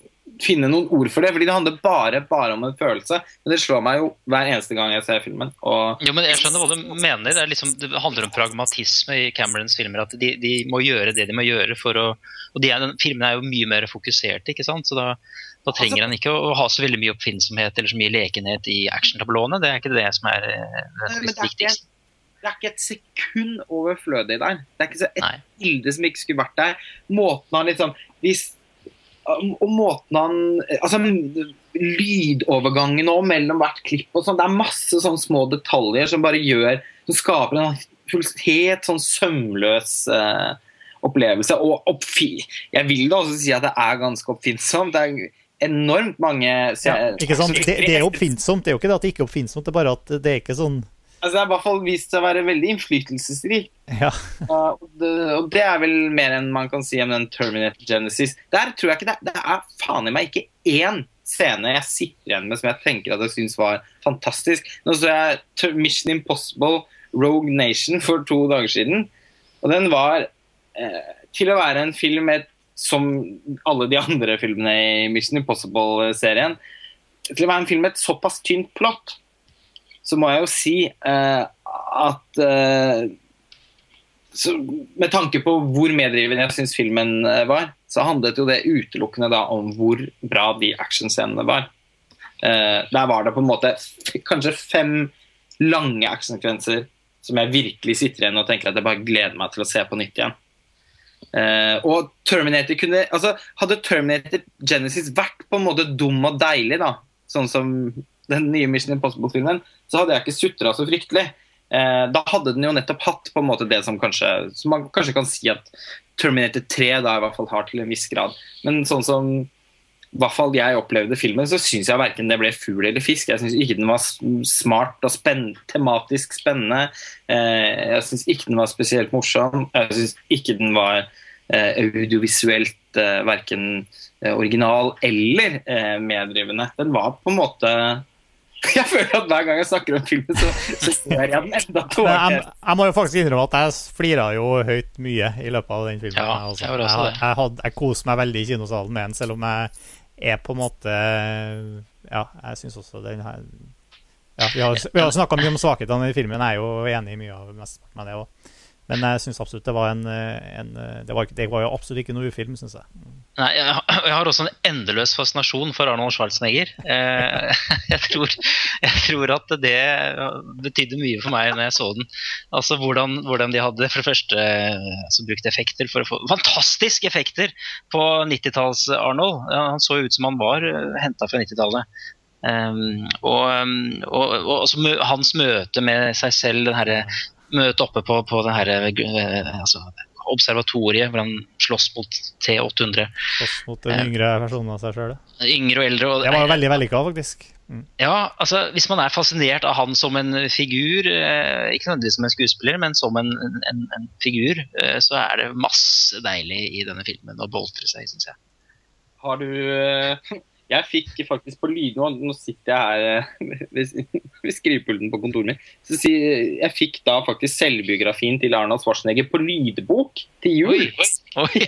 finne noen ord for det, fordi det handler bare, bare om en følelse. Men det slår meg jo hver eneste gang jeg ser filmen. Og Jo, men Jeg skjønner hva du mener. Det, er liksom, det handler om pragmatisme i Camerons filmer. At de, de må gjøre det de må gjøre for å Og de er, den, filmen er jo mye mer fokusert, ikke sant. Så da, da trenger en ikke å, å ha så veldig mye oppfinnsomhet eller så mye lekenhet i actiontablåene. Det er ikke det som er eh, det det viktigste. Det er ikke et sekund overflødig der. Det er ikke så et Nei. bilde som ikke skulle vært der. Måten han liksom hvis, Og måten han Altså lydovergangen nå mellom hvert klipp og sånn. Det er masse sånne små detaljer som bare gjør Som skaper en helt sånn sømløs uh, opplevelse. Og oppfi jeg vil da også si at det er ganske oppfinnsomt. Det er enormt mange Ja, ikke sant? Det, det er oppfinnsomt. Det er jo ikke det at det ikke er oppfinnsomt, det er bare at det er ikke sånn Altså, det har i hvert fall vist seg å være veldig innflytelsesrik. Ja. Uh, og, det, og det er vel mer enn man kan si om den Terminator Genesis. Der tror jeg ikke det, det er faen i meg ikke én scene jeg sitter igjen med som jeg tenker at jeg syns var fantastisk. Nå så jeg Mission Impossible Rogue Nation for to dager siden, og den var eh, til å være en film med, som alle de andre filmene i Mission Impossible-serien, til å være en film med et såpass tynt plott så må jeg jo si eh, at eh, så, Med tanke på hvor medrivende jeg syns filmen eh, var, så handlet jo det utelukkende da om hvor bra de actionscenene var. Eh, der var det på en måte kanskje fem lange actionsekvenser som jeg virkelig sitter igjen og tenker at jeg bare gleder meg til å se på nytt igjen. Uh, og Terminator kunne altså Hadde Terminator Genesis vært på en måte dum og deilig, da, sånn som den nye Mission Impossible-filmen, så hadde jeg ikke sutra så fryktelig. Eh, da hadde den jo nettopp hatt på en måte det som kanskje som man kanskje kan si at Terminator 3 da i hvert fall har til en viss grad. Men sånn som i hvert fall jeg opplevde filmen, så syns jeg verken det ble fugl eller fisk. Jeg syns ikke den var smart og spenn tematisk spennende. Eh, jeg syns ikke den var spesielt morsom. Jeg syns ikke den var eh, audiovisuelt eh, verken eh, original eller eh, meddrivende. Den var på en måte Jeg føler at hver gang jeg snakker om filmen, så, så ser jeg den enda Men jeg, jeg må jo faktisk innrømme at jeg flira jo høyt mye i løpet av den filmen. Ja, jeg, også. jeg jeg, jeg, had, jeg koste meg veldig i kinosalen med den, selv om jeg er på en måte Ja, jeg syns også den her ja, Vi har, vi har snakka mye om svakhetene i filmen, jeg er jo enig i mye av mesteparten av det òg. Men jeg syns absolutt det var en, en det, var, det var jo absolutt ikke noe ufilm, syns jeg. Nei, jeg, har- jeg har også en endeløs fascinasjon for Arnold Schwarzenegger. Eh, jeg, tror, jeg tror at det betydde mye for meg når jeg så den. Altså hvordan, hvordan de hadde for det første altså, brukt effekter for å få Fantastiske effekter på 90-talls-Arnold. Han så ut som han var henta fra 90-tallet. Um, og, og, og, og hans møte med seg selv, den herre møtet oppe på, på det herre eh, altså, observatoriet, hvor han slåss mot T800. Slåss mot den yngre versjonen av seg sjøl. Yngre og eldre. Og, Det var jo veldig vellykka, faktisk. Mm. ja, altså Hvis man er fascinert av han som en figur, eh, ikke nødvendigvis som en skuespiller, men som en, en, en figur, eh, så er det masse deilig i denne filmen å boltre seg i, syns jeg. Har du eh, Jeg fikk faktisk på lyd nå, sitter jeg her eh, ved, skrivepulten på kontoret mitt. Så jeg fikk da faktisk selvbiografien til Arnold Schwarzenegger på lydbok til jul. Oi.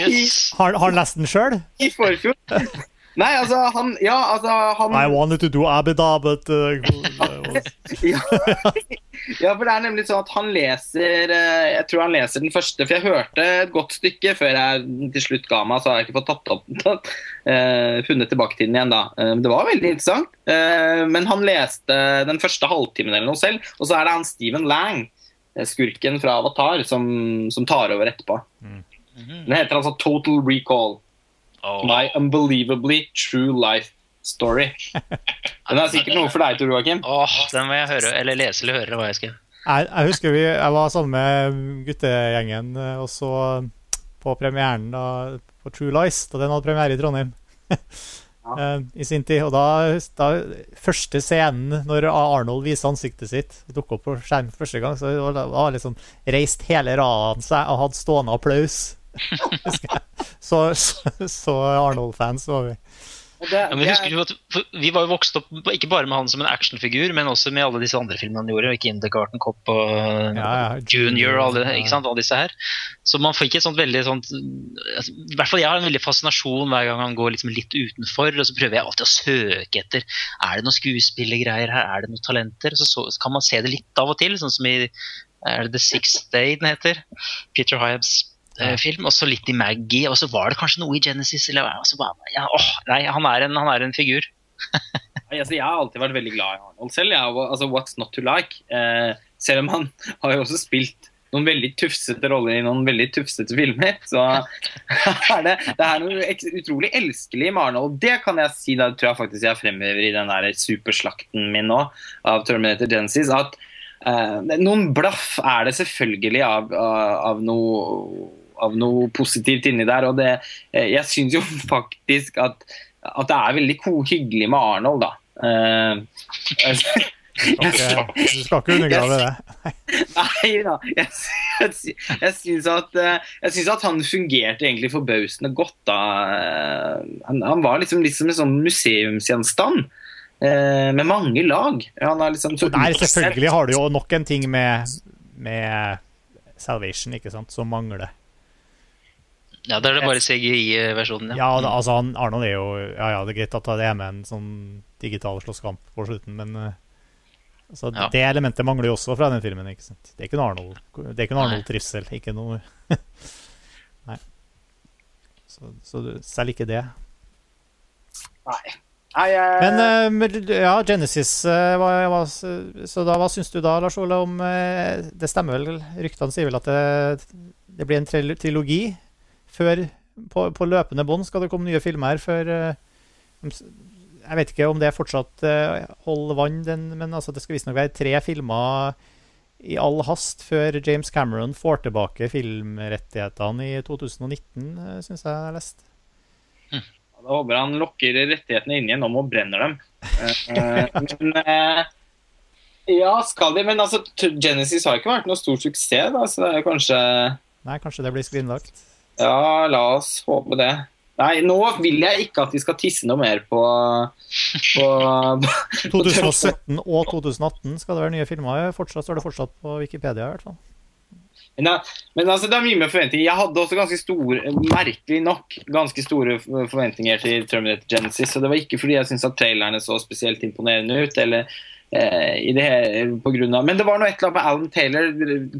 Yes. Har har han lest den sjøl? I forfjor. Nei, altså han Ja, altså han I wanted to do abida, but uh, ja. ja, for det er nemlig sånn at han leser eh, Jeg tror han leser den første, for jeg hørte et godt stykke før jeg til slutt ga meg, så har jeg ikke fått tatt opp tatt, uh, funnet tilbake til den igjen, da. Uh, det var veldig interessant. Men han leste den første halvtimen eller noe selv, og så er det han Steven Lang, skurken fra Avatar, som, som tar over etterpå. Mhm. Den heter altså Total Recall. Åh. My Unbelievably True Life Story. Den er sikkert noe for deg, Tor Joakim. Åh, den må jeg høre, eller lese eller høre hva jeg skal. Jeg, jeg husker vi, jeg var sammen med guttegjengen eh, og så på premieren da, på True Lies, da den hadde premiere i Trondheim. Ja. i sin tid. Og da, da, første scenen når Arnold viser ansiktet sitt, dukket opp på skjermen første gang, så da var liksom reist hele raden seg og hadde stående applaus. Så, så, så Arnold-fans var vi. Det, ja, men husker du at Vi var jo vokst opp ikke bare med han som en actionfigur, men også med alle disse andre filmene han gjorde. Kindergarten Cop og ja, ja, Junior og alle, ikke sant, alle disse her. Så man fikk et sånt veldig sånt altså, I hvert fall jeg har en veldig fascinasjon hver gang han går liksom litt utenfor. Og så prøver jeg alltid å søke etter Er det noen skuespillergreier her, er det noen talenter? Så, så, kan man se det litt av og til, sånn som i er det The Sixth Day den heter? Peter Hyabs film, og så litt i Maggie, og så var det kanskje noe i Genesis. Eller, bare, ja, åh, nei, han er en, han er en figur. altså, jeg har alltid vært veldig glad i Arnold selv. Jeg, altså, What's Not To Like. Eh, selv om han har jo også spilt noen veldig tufsete roller i noen veldig tufsete filmer. Så er det, det er noe utrolig elskelig med Arnold. Det kan jeg si, da tror jeg faktisk jeg fremhever i den der superslakten min nå av Terminator Genesis. at Uh, noen blaff er det selvfølgelig av, av, av noe av noe positivt inni der. og det, eh, Jeg syns jo faktisk at, at, det er veldig hyggelig med Arnold, da. Uh, okay. Du skal ikke undergrave det? Nei da. Jeg, jeg, jeg syns at, eh, at, han fungerte egentlig forbausende godt. da. Han, han var liksom, liksom en sånn museumsgjenstand. med mange lag. Liksom, Der selvfølgelig har du jo nok en ting med, med Salvation ikke sant, som mangler. Ja, da er det bare CGI-versjonen. Ja, ja altså, han, Arnold er jo Ja, ja, det er greit at det er med en sånn digital slåsskamp på slutten, men uh, altså, ja. det elementet mangler jo også fra den filmen. ikke sant? Det er ikke noe Arnold Det er ikke noe Arnold-trivsel. Ikke noe Nei. Så, så, selv ikke det. Nei. Nei, jeg... Men uh, ja, Genesis uh, hva, hva, Så da, hva syns du da, Lars Ole, om Det stemmer vel, ryktene sier vel at det, det blir en trilogi? Før på, på løpende bånd skal det komme nye filmer før uh, Jeg vet ikke om det fortsatt uh, holder vann, den, men altså, det skal visstnok være tre filmer i all hast før James Cameron får tilbake filmrettighetene i 2019, uh, syns jeg jeg lest. Hm. Da håper han lokker rettighetene inn igjen om og brenner dem. men ja, skal de? Men altså, Genesis har ikke vært noe stor suksess, da, så det er kanskje Nei, kanskje det blir skrinlagt? Ja, la oss håpe det. Nei, nå vil jeg ikke at vi skal tisse noe mer på, på 2017 og 2018 skal det være nye filmer. Fortsatt står det fortsatt på Wikipedia. i hvert fall. Men, men altså, det er mye med forventninger. Jeg hadde også ganske store, merkelig nok ganske store forventninger til Terminator Genesis. Og det var ikke fordi jeg syntes at trailerne så spesielt imponerende ut, eller i det på grunn av, Men det var noe et eller annet med Alan Taylor,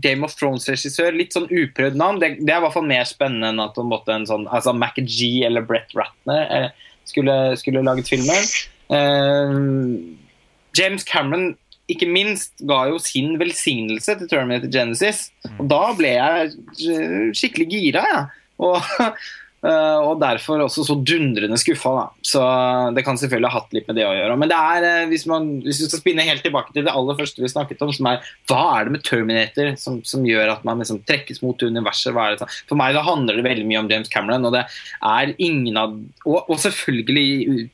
Game of Thrones-regissør. Litt sånn uprøvd navn. Det, det, er i hvert fall mer spennende enn at en, en sånn, altså G eller Brett Ratner eh, skulle, skulle, laget filmen. Eh, James Cameron ikke minst ga jo sin velsignelse til Terminator Genesis. Og da ble jeg eh, skikkelig gira, jeg. Ja. Og og derfor også så dundrende skuffa. Da. Så det kan selvfølgelig ha hatt litt med det å gjøre. Men det er, uh, hvis, man, hvis, du skal spinne helt tilbake til det aller første vi snakket om, som er hva er det med Terminator som, som gjør at man liksom trekkes mot universet? For meg da handler det veldig mye om James Cameron, og det er ingen av Og, og selvfølgelig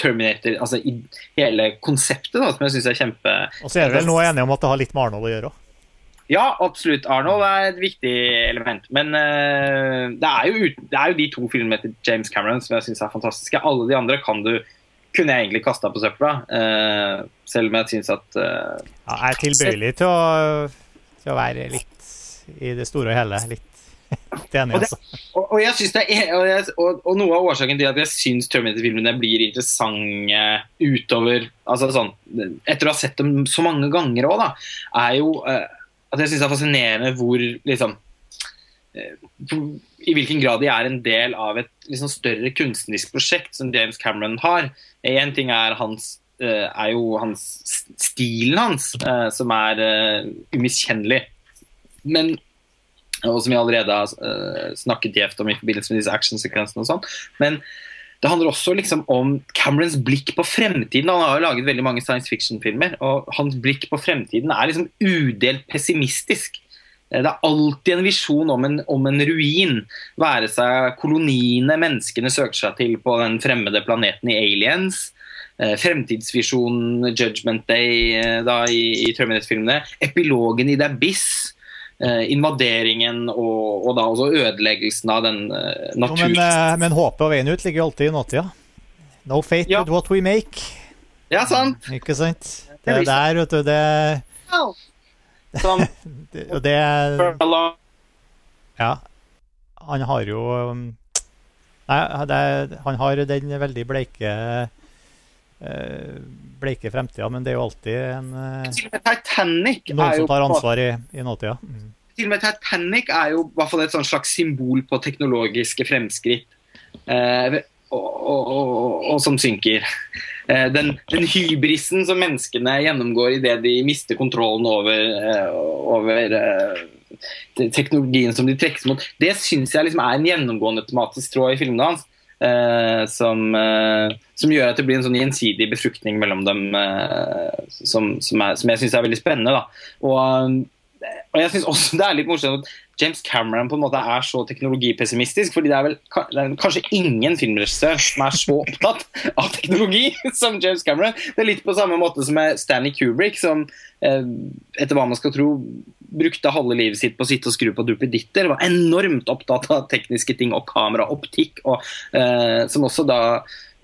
Terminator, altså i hele konseptet, da, som jeg syns er kjempe Og så er vi vel noe enige om at det har litt med Arnold å gjøre òg? Ja, absolutt. Arnold er et viktig element. Men uh, det, er jo, det, er jo, de to filmene til James Cameron som jeg syns er fantastiske. Alle de andre kan du kunne jeg egentlig kasta på søpla, uh, selv om jeg syns at uh, ja, Jeg er tilbøyelig til å, til å, være litt i det store og hele. Litt, enig, altså. og, noe av årsaken til at jeg syns Terminator-filmene blir interessante utover altså sånn, Etter å ha sett dem så mange ganger òg, er jo at jeg syns det er fascinerende hvor liksom eh, i hvilken grad de er en del av et liksom større kunstnerisk prosjekt som James Cameron har. Én ting er, hans, eh, er jo hans, stilen hans, eh, som er umiskjennelig. Men og som vi allerede har snakket gjevt om i forbindelse med disse actionsekvensene og sånn. Men det handler også liksom om Camerons blikk på fremtiden. Han har jo laget veldig mange science fiction-filmer, og hans blikk på fremtiden er liksom udelt pessimistisk. det er alltid en visjon om en, om en ruin. Være seg koloniene menneskene søker seg til på den fremmede planeten i Aliens. Eh, fremtidsvisjonen Judgment Day eh, da, i, i Terminator-filmene. Epilogen i The Abyss. Eh, invaderingen og, og, da også ødeleggelsen av den eh, Jo, men, eh, men håpet og veien ut ligger alltid i nåtida. No fate Ja. but what we make. Ja, sant? Ikke sant? Det er der, vet du. Det, Som og det Ja. Han har jo um, Nei, det, han har den veldig bleike Bleike fremtida, men det er jo alltid en eh, noen er jo som tar ansvar i, i nåtida. Mm. til og med Titanic er jo hvert fall et slags symbol på teknologiske fremskritt. Eh, og, og, og, og som synker. Eh, den, den hybrisen som menneskene gjennomgår idet de mister kontrollen over, eh, over eh, teknologien som de trekkes mot, det syns jeg liksom er en gjennomgående tematisk tråd i filmene hans. Eh, som, eh, som gjør at det blir en sånn gjensidig befruktning mellom dem eh, som, som, er, som jeg syns er veldig spennende. Da. Og og jeg synes også det er litt morsomt at James Cameron på en måte er så teknologipessimistisk. fordi det er vel det er kanskje ingen filmregissør som er så opptatt av teknologi som James Cameron. Det er litt på samme måte som med Stanley Kubrick, som eh, etter hva man skal tro brukte halve livet sitt på å sitte og skru på duppeditter. Var enormt opptatt av tekniske ting og kamera, optikk, og eh, som også da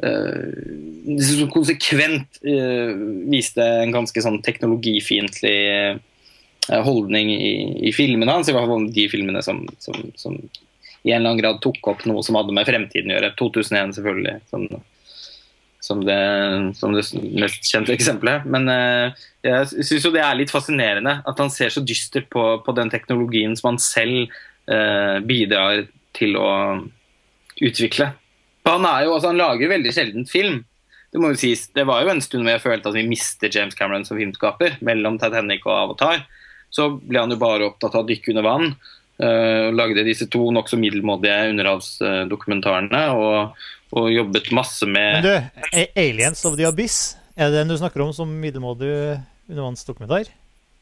eh, som konsekvent eh, viste en ganske sånn teknologifiendtlig eh, holdning i, i filmene hans. I hvert fall de filmene som, som, som i en eller annen grad tok opp noe som hadde med fremtiden å gjøre. 2001 selvfølgelig, som, som, det, som det mest kjente eksempelet. Men uh, jeg syns jo det er litt fascinerende at han ser så dystert på, på den teknologien som han selv uh, bidrar til å utvikle. Han, er jo, altså, han lager veldig sjelden film. Det må jo sies, det var jo en stund hvor jeg følte at vi mister James Cameron som filmskaper. Mellom Titanic og Avatar. Så ble han jo bare opptatt av å dykke under vann. Uh, lagde disse to nokså middelmådige underhavsdokumentarene. Og, og jobbet masse med Men du, Aliens of the Abyss, er det den du snakker om som middelmådig undervannsdokumentar?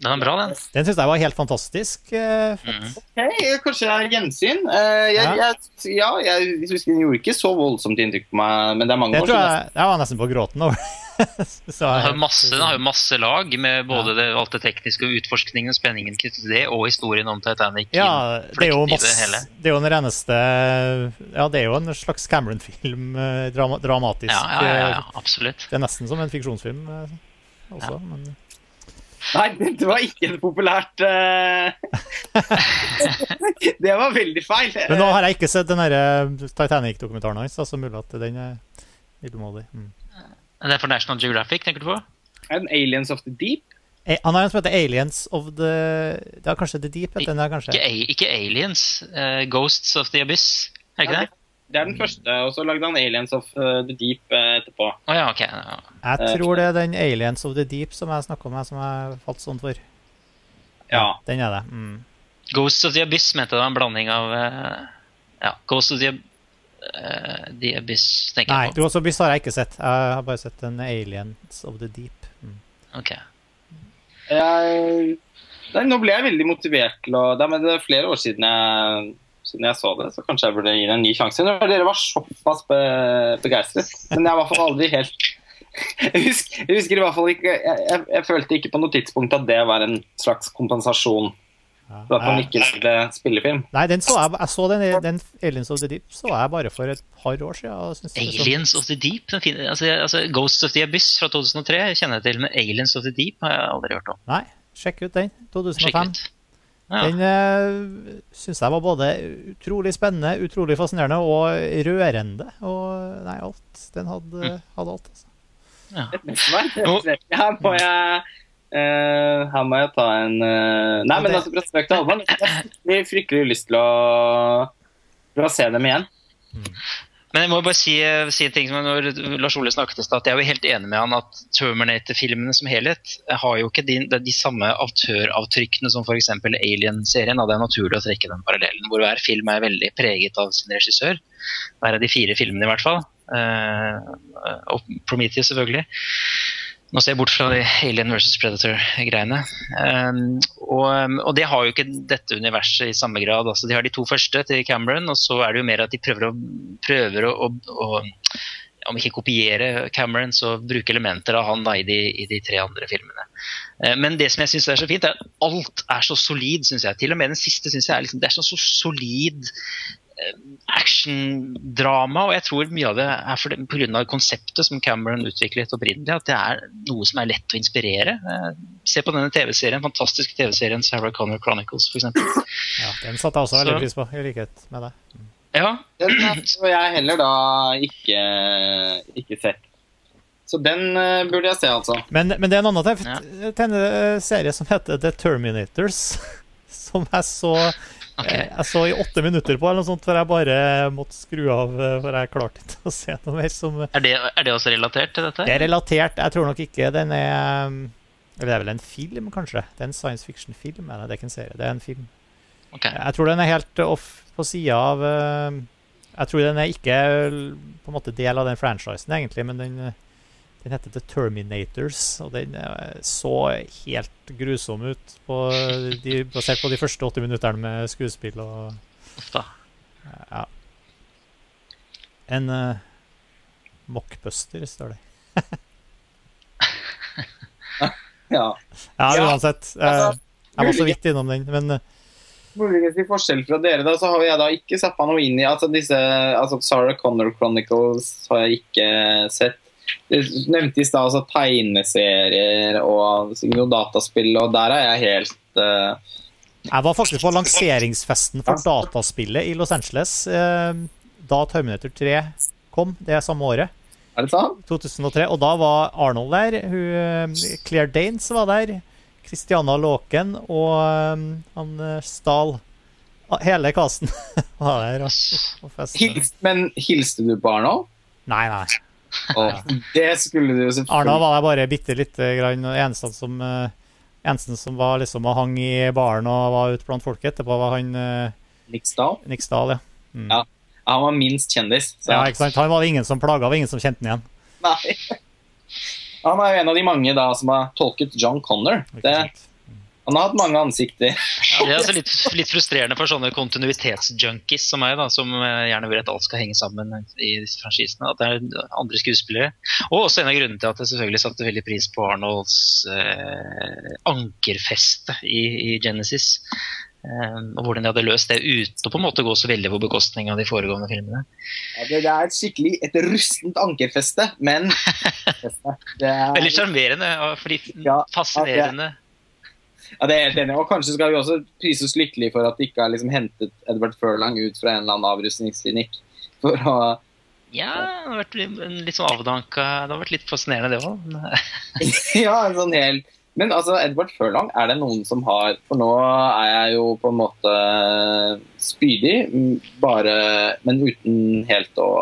Den er bra, den. Den syns jeg var helt fantastisk. Mm. Mhm. Ok, kanskje det er gjensyn. Eh, jeg, Ja. jeg, ja, jeg jeg, jeg gjorde ikke så voldsomt inntrykk på meg, men det er mange Det år siden. jeg, jeg var nesten på gråten over. Så Den har, jo masse, har jo masse lag med både det, alt det tekniske og utforskningen og spenningen knyttet til det, og historien om Titanic. Ja, det er jo masse hele. Det er jo den reneste Ja, det er jo en slags Cameron-film. eh, Drama, dramatisk. Ja, ja, ja, ja, eh, absolutt. Det er nesten som en fiksjonsfilm eh, også. Men Nei, det var ikke En populært Det var veldig feil. Men nå har jeg ikke sett den Titanic-dokumentaren hans, så mulig at den er middelmådig. Mm. Det er for National Geographic, tenker du på? En Aliens of the Deep. Eh, Han har en som heter Aliens of the Det er kanskje The Deep? Ikke, ikke Aliens. Uh, Ghosts of the Abyss. Er det ikke Ja, det? Det er den første, og så lagde han Aliens of eh, the Deep etterpå. Å ja, ok. Ja. Jeg tror det er den Aliens of the Deep som jeg snakka om, som jeg falt sånn for. Ja. Den er det. Mm. Ghosts of the Abyss mente det var en blanding av Ja, Ghosts of the, Ab- eh, the Abyss, tenker Nei, jeg på. Nei, of Abyss har jeg ikke sett. Jeg har bare sett en Aliens of the Deep. Mm. Ok. Jeg, nei, nå ble jeg veldig motivert til å Det er, det er flere år siden jeg, siden jeg så det, så kanskje jeg burde gi det en ny sjanse. Når dere var såpass be, begeistret. Men jeg var i hvert fall aldri helt jeg husker, jeg husker i hvert fall ikke jeg, jeg, jeg følte ikke på noe tidspunkt at det var en slags kompensasjon For at man ikke ville spille film. Nei, den så jeg, jeg så den, den Aliens of the Deep så jeg bare for et par år siden. og synes det så- Aliens of the Deep? Den fin- altså, altså, Ghosts of the Abyss fra 2003 kjenner jeg til, men Aliens of the Deep har jeg aldri hørt om. Nei, sjekk ut den. 2005. ut. Ja. Den uh, syns jeg var både utrolig spennende, utrolig fascinerende og rørende. Og nei, alt. Den hadde, Mm. hadde alt. Altså. Ja. Her må jeg eh, her må jeg ta en uh... Nei, men det- altså, fra spøk til alvor. Jeg har fryktelig, lyst til å, til å se dem igjen. Men jeg må bare si, si en ting som når Lars Ole snakket i stad, jeg er jo helt enig med han at Terminator-filmene som helhet har jo ikke de, de samme autøravtrykkene som f.eks. Alien-serien. Det er naturlig å trekke den parallellen, hvor hver film er veldig preget av sin regissør. Hver av de fire filmene, i hvert fall. Uh, og Prometheus, selvfølgelig. Nå ser jeg bort fra de Alien versus Predator-greiene. Um, og, og, det har jo ikke dette universet i samme grad. Altså, de har de to første til Cameron, og så er det jo mer at de prøver å, prøver å, å, å om ikke kopiere Cameron, så bruke elementer av han da, i, de, i de tre andre filmene. Uh, men det som jeg syns er så fint, er at alt er så solid, syns jeg. Til og med den siste syns jeg er, liksom, det er så, så solid actiondrama, og jeg tror mye av det er pga. konseptet som Cameron utviklet opprinnelig, at det er noe som er lett å inspirere. Eh, se på denne TV-serien, fantastiske TV-serien Sarah Connor Chronicles, f.eks. Ja, den satte jeg også veldig pris på, i likhet med deg. Mm. Ja. Den har jeg heller da ikke, ikke sett. Så den uh, burde jeg se, altså. Men, men det er en annen serie som heter The Terminators, som jeg så Okay. Jeg så i åtte minutter på, eller noe sånt, for jeg bare måtte skru av. Eh, for jeg klarte ikke å se noe mer som er det, er det også relatert til dette? Det er relatert. Jeg tror nok ikke den er Eller det er vel en film, kanskje? Det er en science fiction-film. Det er ikke en serie, det er en film. Okay. Jeg tror den er helt off på sida av eh, Jeg tror den er ikke på en måte del av den franchisen, egentlig, men den den heter The Terminators, og den så helt grusom ut på de, basert på de første 80 minuttene med skuespill og Ja. En uh, mockbuster, står det. ja. ja, uansett. Uh, jeg var så vidt innom den, men uh, Muligens i forskjell fra dere, da, så har jeg da ikke zappa noe inn i altså disse, altså Sarah Connor Chronicles har jeg ikke sett. Du nevnte i stad altså, tegneserier og dataspill, og der er jeg helt uh... Jeg var faktisk på lanseringsfesten for dataspillet i Los Angeles uh, da Terminator 3 kom det samme året. Er det sant? 2003. Og da var Arnold der. Hun, eh, Claire Danes var der. Christiana Låken og um, han Stahl. Ah, hele casten var der. Og, og Hils, men hilste du på Arnold? Nei, nei. Og det skulle du jo selvfølgelig Arna var der bare bitte lite grann. Eneste som, uh, eneste som var liksom og hang i baren og var ute blant folket etterpå, var han Niksdal. Stahl. Nick Stahl ja. Mm. ja. Han var minst kjendis. Så. Ja, ikke sant? Han var det ingen som plaga, var ingen som kjente han igjen. Nei. Han er jo en av de mange da som har tolket John Connor. Det, han har hatt mange ansikter. ja, det er altså litt, litt, frustrerende for sånne kontinuitetsjunkies som meg, da, som eh, gjerne vil at alt skal henge sammen i disse franchisene. At det er andre skuespillere. Og også en av grunnene til at jeg selvfølgelig satte veldig pris på Arnolds eh, ankerfeste i, i Genesis. Eh, og hvordan de hadde løst det uten å på en måte gå så veldig på bekostning av de foregående filmene. Ja, det, er et skikkelig et rustent ankerfeste, men det. Veldig sjarmerende og fascinerende. Ja, ja, det er helt enig. Og kanskje skal vi også prises lykkelig for at de ikke har liksom hentet Edward Furlang ut fra en eller annen avrustningsklinikk for å ja, det har vært litt sånn avdanka Det har vært litt fascinerende, det òg. ja, en sånn helt Men altså, Edward Furlong, er det noen som har For nå er jeg jo på en måte spydig, bare Men uten helt å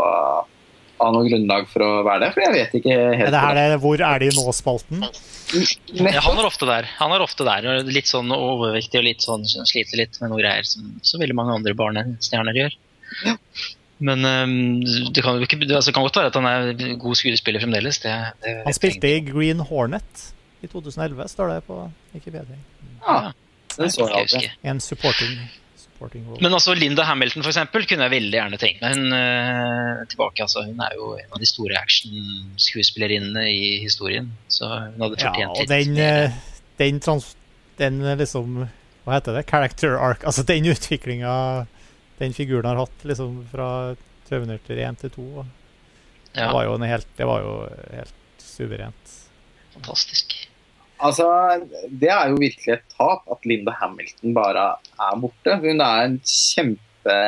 ha noe grunnlag for å være der, for jeg vet ikke helt. Er det her hvor er de nå-spalten? Ja, han er ofte der. Han er ofte der, Litt sånn overvektig og litt sånn sliter litt med noe greier som så veldig mange andre barnestjerner gjør. Ja. Men um, det, kan, ikke, altså, kan, godt være at han er god skuespiller fremdeles. Det, det han spilte i Green Hornet i 2011, står det på Wikipedia. Ja, det så jeg aldri. En supporting men altså Linda Hamilton for eksempel, kunne jeg veldig gjerne tenkt meg hun uh, tilbake. Altså, hun er jo en av de store actionskuespillerinnene i historien. Så hun hadde fortjent ja, og den, uh, den, trans, den eh, liksom Hva heter det? Character arc. Altså den utviklinga den figuren har hatt liksom fra til 1 til 2. Ja. Det var jo helt, det var jo helt suverent. Fantastisk. Altså, Det er jo virkelig et tap at Linda Hamilton bare er borte. Hun er en kjempe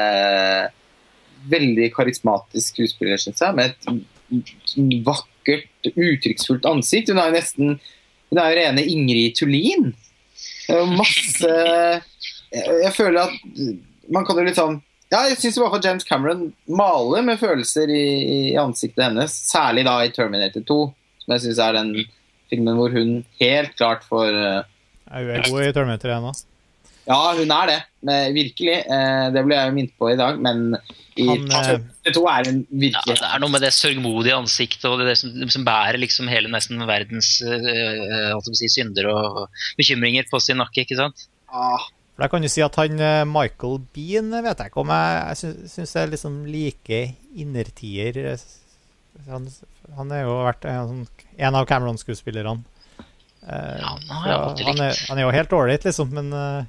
Veldig karismatisk skuespiller, syns jeg, med et vakkert, uttrykksfullt ansikt. Hun er jo nesten Hun er jo rene Ingrid Tullin. Masse Jeg føler at man kan jo litt sånn ja, jeg syns James Cameron maler med følelser i, i, ansiktet hennes. Særlig da i Terminator 2, som jeg syns er den filmen hvor hun helt klart får uh, Er hun god i Terminator 1 òg? Ja, hun er det. Men virkelig. Eh, det ble jeg minnet på i dag. Men i Han, eh, det to er en Ja, det er noe med det sørgmodige ansiktet og det som, som bærer liksom hele nesten verdens eh, å si, synder og bekymringer på sin nakke. ikke sant? ah, For jeg kan du si at han eh, Michael Bean vet jeg ikke om jeg, jeg sy- syns er liksom like innertier. eh, Han, han er jo vært en, sånn- en av Cameron-skuespillerne. Eh, Ja, han har jeg alltid han, er, han er jo helt ålreit, liksom, men uh,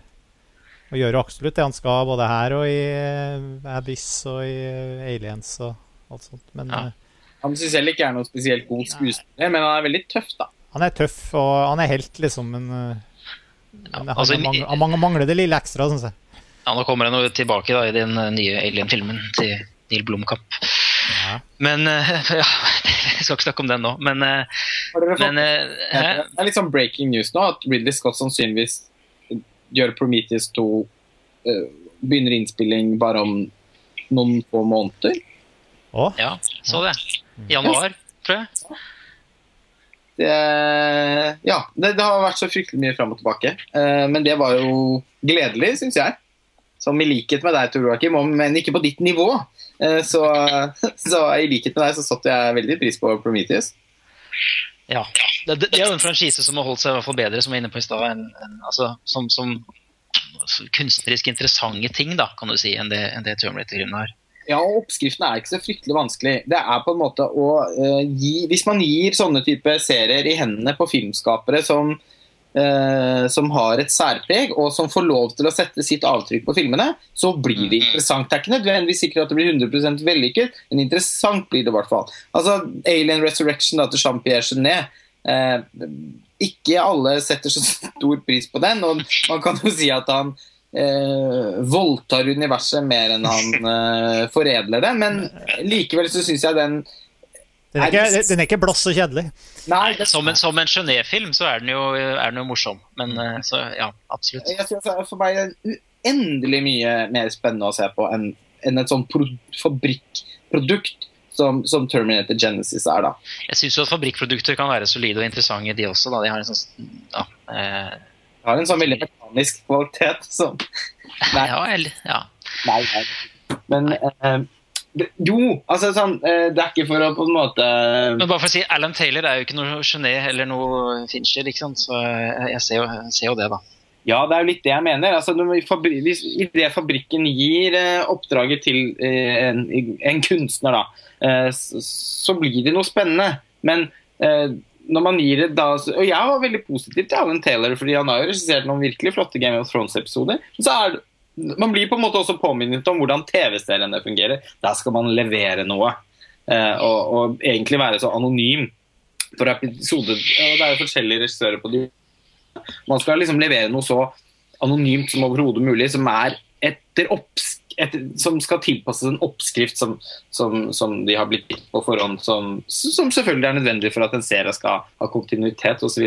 og gjør jo absolutt det han skal, både her og i uh, Abyss og i eh, Aliens og alt sånt. Men Ja. eh, han syns heller ikke er noe spesielt god skuespiller, men han er veldig tøff, da. han er tøff, og han er helt, liksom, men, eh, Ja, men han, altså, han, mangler, han mangler- det lille ekstra, syns jeg. Ja, Nå kommer han jo tilbake da, i den eh, nye Alien-filmen til Neil Blomkamp. Ja. Men eh, ja, Jeg skal ikke snakke om den nå, men, eh, fått men eh. Det er litt sånn breaking news nå at Ridley Scott sannsynligvis gjør Prometheus 2 eh, Begynner innspilling bare om noen få måneder. Å, Ja, så det. Januar, tror jeg. Det, ja, det, det har vært så fryktelig mye fram og tilbake. Eh, men det var jo gledelig, syns jeg. Som i likhet med deg, Tor Joakim, men ikke på ditt nivå. Eh, så, så i likhet med deg så satte jeg veldig pris på Prometheus. Ja. Det, det, er jo en franchise som har holdt seg i hvert fall bedre, som jeg var inne på i stad, altså, som, som kunstnerisk interessante ting, da, kan du si, enn det, enn det Terminator-filmen har. Ja, og Oppskriften er ikke så fryktelig vanskelig. Det er på en måte å uh, gi Hvis man gir sånne type serier i hendene på filmskapere som, eh, som har et særpreg, og som får lov til å sette sitt avtrykk på filmene, så blir det interessant. Det er ikke nødvendigvis sikkert at det blir 100% vellykket, men interessant blir det i hvert fall. Altså, Alien Resurrection da, til Jean-Pierre Genet. Eh, ikke alle setter så stor pris på den, og man kan jo si at han eh, voldtar universet mer enn han eh, foredler det. Men likevel så syns jeg den Den er, ikke, den er ikke blass og kjedelig. Nei, det, Som en, som en Genéve-film så er den, jo, er den jo morsom, men eh, så ja, absolutt. jeg synes det er for meg er det uendelig mye mer spennende å se på enn enn et sånt pro fabrikkprodukt som, som Terminator Genesis er, da. Jeg syns jo at fabrikkprodukter kan være solide og interessante, de også. Da. De har en sånn ja, eh, de har en sånn veldig mekanisk kvalitet som Nei. ja, eller, ja. Nei, nei. Men eh, det, jo, altså sånn eh, Det er ikke for å på en måte Men bare for å si, Alan Taylor er jo ikke noe gené eller noe Fincher, ikke sant? så jeg, jeg ser, jo, jeg ser jo det, da. Ja, det er jo litt det jeg mener. Altså, hvis Idet fabrikken gir eh, oppdraget til eh, en, en kunstner, da, eh, så, blir det noe spennende. Men eh, når man gir det da Og jeg var veldig positiv til Alan Taylor, fordi han har jo regissert noen virkelig flotte Game of Thrones-episoder. Så er det man blir på en måte også påminnet om hvordan TV-seriene fungerer. Der skal man levere noe. Eh, og, og egentlig være så anonym for episode. Og det er jo forskjellige regissører på de man skal liksom levere noe så anonymt som overhodet mulig, som er etter oppskrift, som skal tilpasses en oppskrift som, som, som de har blitt gitt på forhånd, som, selvfølgelig er nødvendig for at en serie skal ha kontinuitet osv.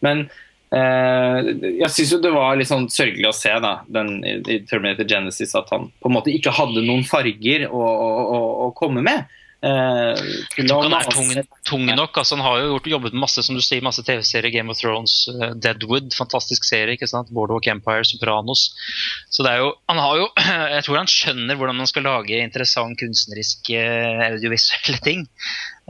Men jeg syns jo det var litt sånn sørgelig å se da, den, i, Terminator Genesis at han på en måte ikke hadde noen farger å, å, å, komme med. Eh, Jeg tror han er tung, tung nok. altså Han har jo gjort, jobbet masse som du sier, masse TV-serier. Game of Thrones, uh, Deadwood, fantastisk serie. ikke sant? Boardwalk Empire, Sopranos. Så det er jo, han har jo, Jeg tror han skjønner hvordan man skal lage interessant kunstneriske eh, audiovisuelle ting.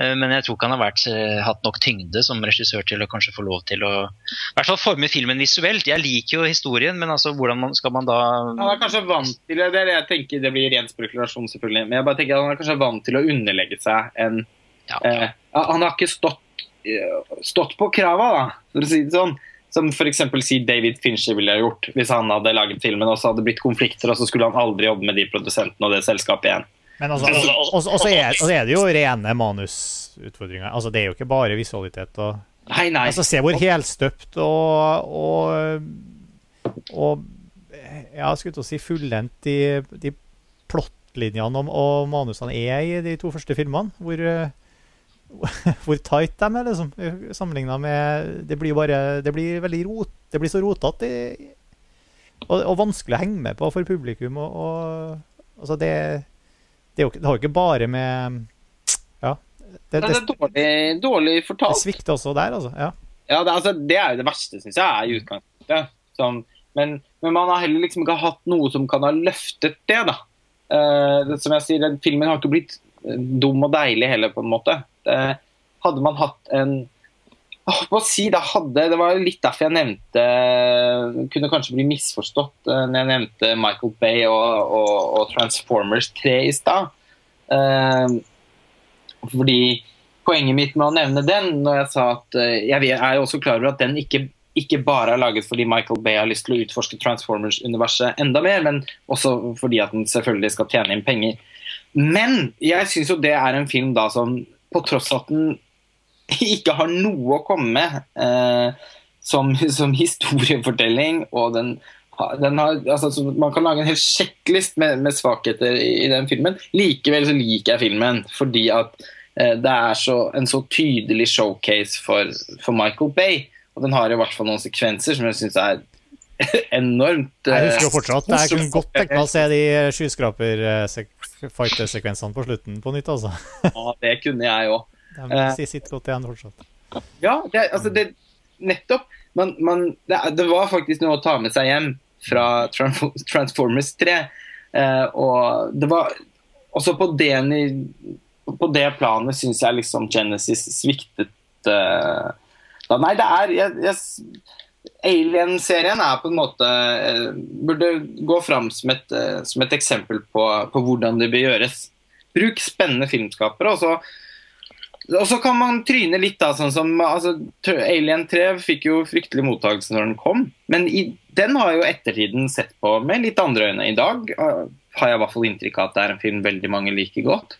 Eh, Men jeg tror ikke han har vært, eh, hatt nok tyngde som regissør til å kanskje få lov til å i hvert fall forme filmen visuelt. Jeg liker jo historien, men altså hvordan man, skal man da Han er kanskje vant til det, jeg tenker, det blir ren spekulasjon, selvfølgelig. Men jeg bare tenker at han er kanskje vant til å underlegge seg en ja, eh, Han har ikke stått, eh, stått på krava, da, for å si det sånn. Som f.eks. si David Fincher ville ha gjort hvis han hadde laget filmen og så hadde det blitt konflikter, og så skulle han aldri jobbe med de produsentene og det selskapet igjen. Men altså, og også, er, også, er det jo rene manusutfordringer. Altså, det er jo ikke bare visualitet. og Nei, nei. Altså, se hvor helstøpt og, og, og ja, skulle til å si fullendt de, de plottlinjene og, og manusene er i de to første filmene. Hvor, eh, hvor tight de er, liksom, sammenligna med Det blir bare Det blir veldig rot, det blir så rotete og, og vanskelig å henge med på for publikum. Og, og altså det, det, jo, det har jo ikke bare med Ja. Det, det det, er dårlig, dårlig det svikter også der, altså. Ja. Ja, det, altså, det er jo det verste, syns jeg, er i utgangspunktet. Sånn, Men, men, man har heller liksom ikke hatt noe som kan ha løftet det. da. Uh, som jeg sier, den Filmen har ikke blitt dum og deilig heller, på en måte. Det, hadde man hatt en å si, det, hadde, det var litt derfor jeg nevnte Kunne kanskje bli misforstått uh, når jeg nevnte Michael Bay og, og, og Transformers 3 i stad. Uh, fordi poenget mitt med å nevne den, når jeg sa at uh, jeg er jo også klar over at den ikke, ikke bare er laget fordi Michael Bay har lyst til å utforske Transformers-universet enda mer, men også fordi at den selvfølgelig skal tjene inn penger. Men jeg syns jo det er en film da som, på tross av at den ikke har noe å komme med eh, som, som, historiefortelling. og den, den har, altså, Man kan lage en hel sjekklist med, med, svakheter i, i, den filmen. Likevel så liker jeg filmen fordi at eh, det er så, en så tydelig showcase for, for, Michael Bay. Og den har i hvert fall noen sekvenser som jeg syns er enormt Jeg husker jo fortsatt Jeg kunne godt tenkt meg å se de skyskraper-fighter-sekvensene på slutten på nytt. altså. ja, det kunne jeg òg. De sitt godt igjen fortsatt. Ja, det, altså det, nettopp. Man, man, det, det, var faktisk noe å ta med seg hjem fra Transformers 3. Eh, og det var også på det, på det planet syns jeg liksom Genesis sviktet eh, da. Nei, det er jeg, jeg, Alien-serien er på en måte eh, Burde gå fram som et, eh, som et eksempel på, på, hvordan det bør gjøres. Bruk spennende filmskapere. og så og så kan man tryne litt, da. sånn som altså, Alien 3 fikk jo fryktelig mottakelse når den kom. Men i, den har jo ettertiden sett på med litt andre øyne. I dag uh, har jeg i hvert fall inntrykk av at det er en film veldig mange liker godt.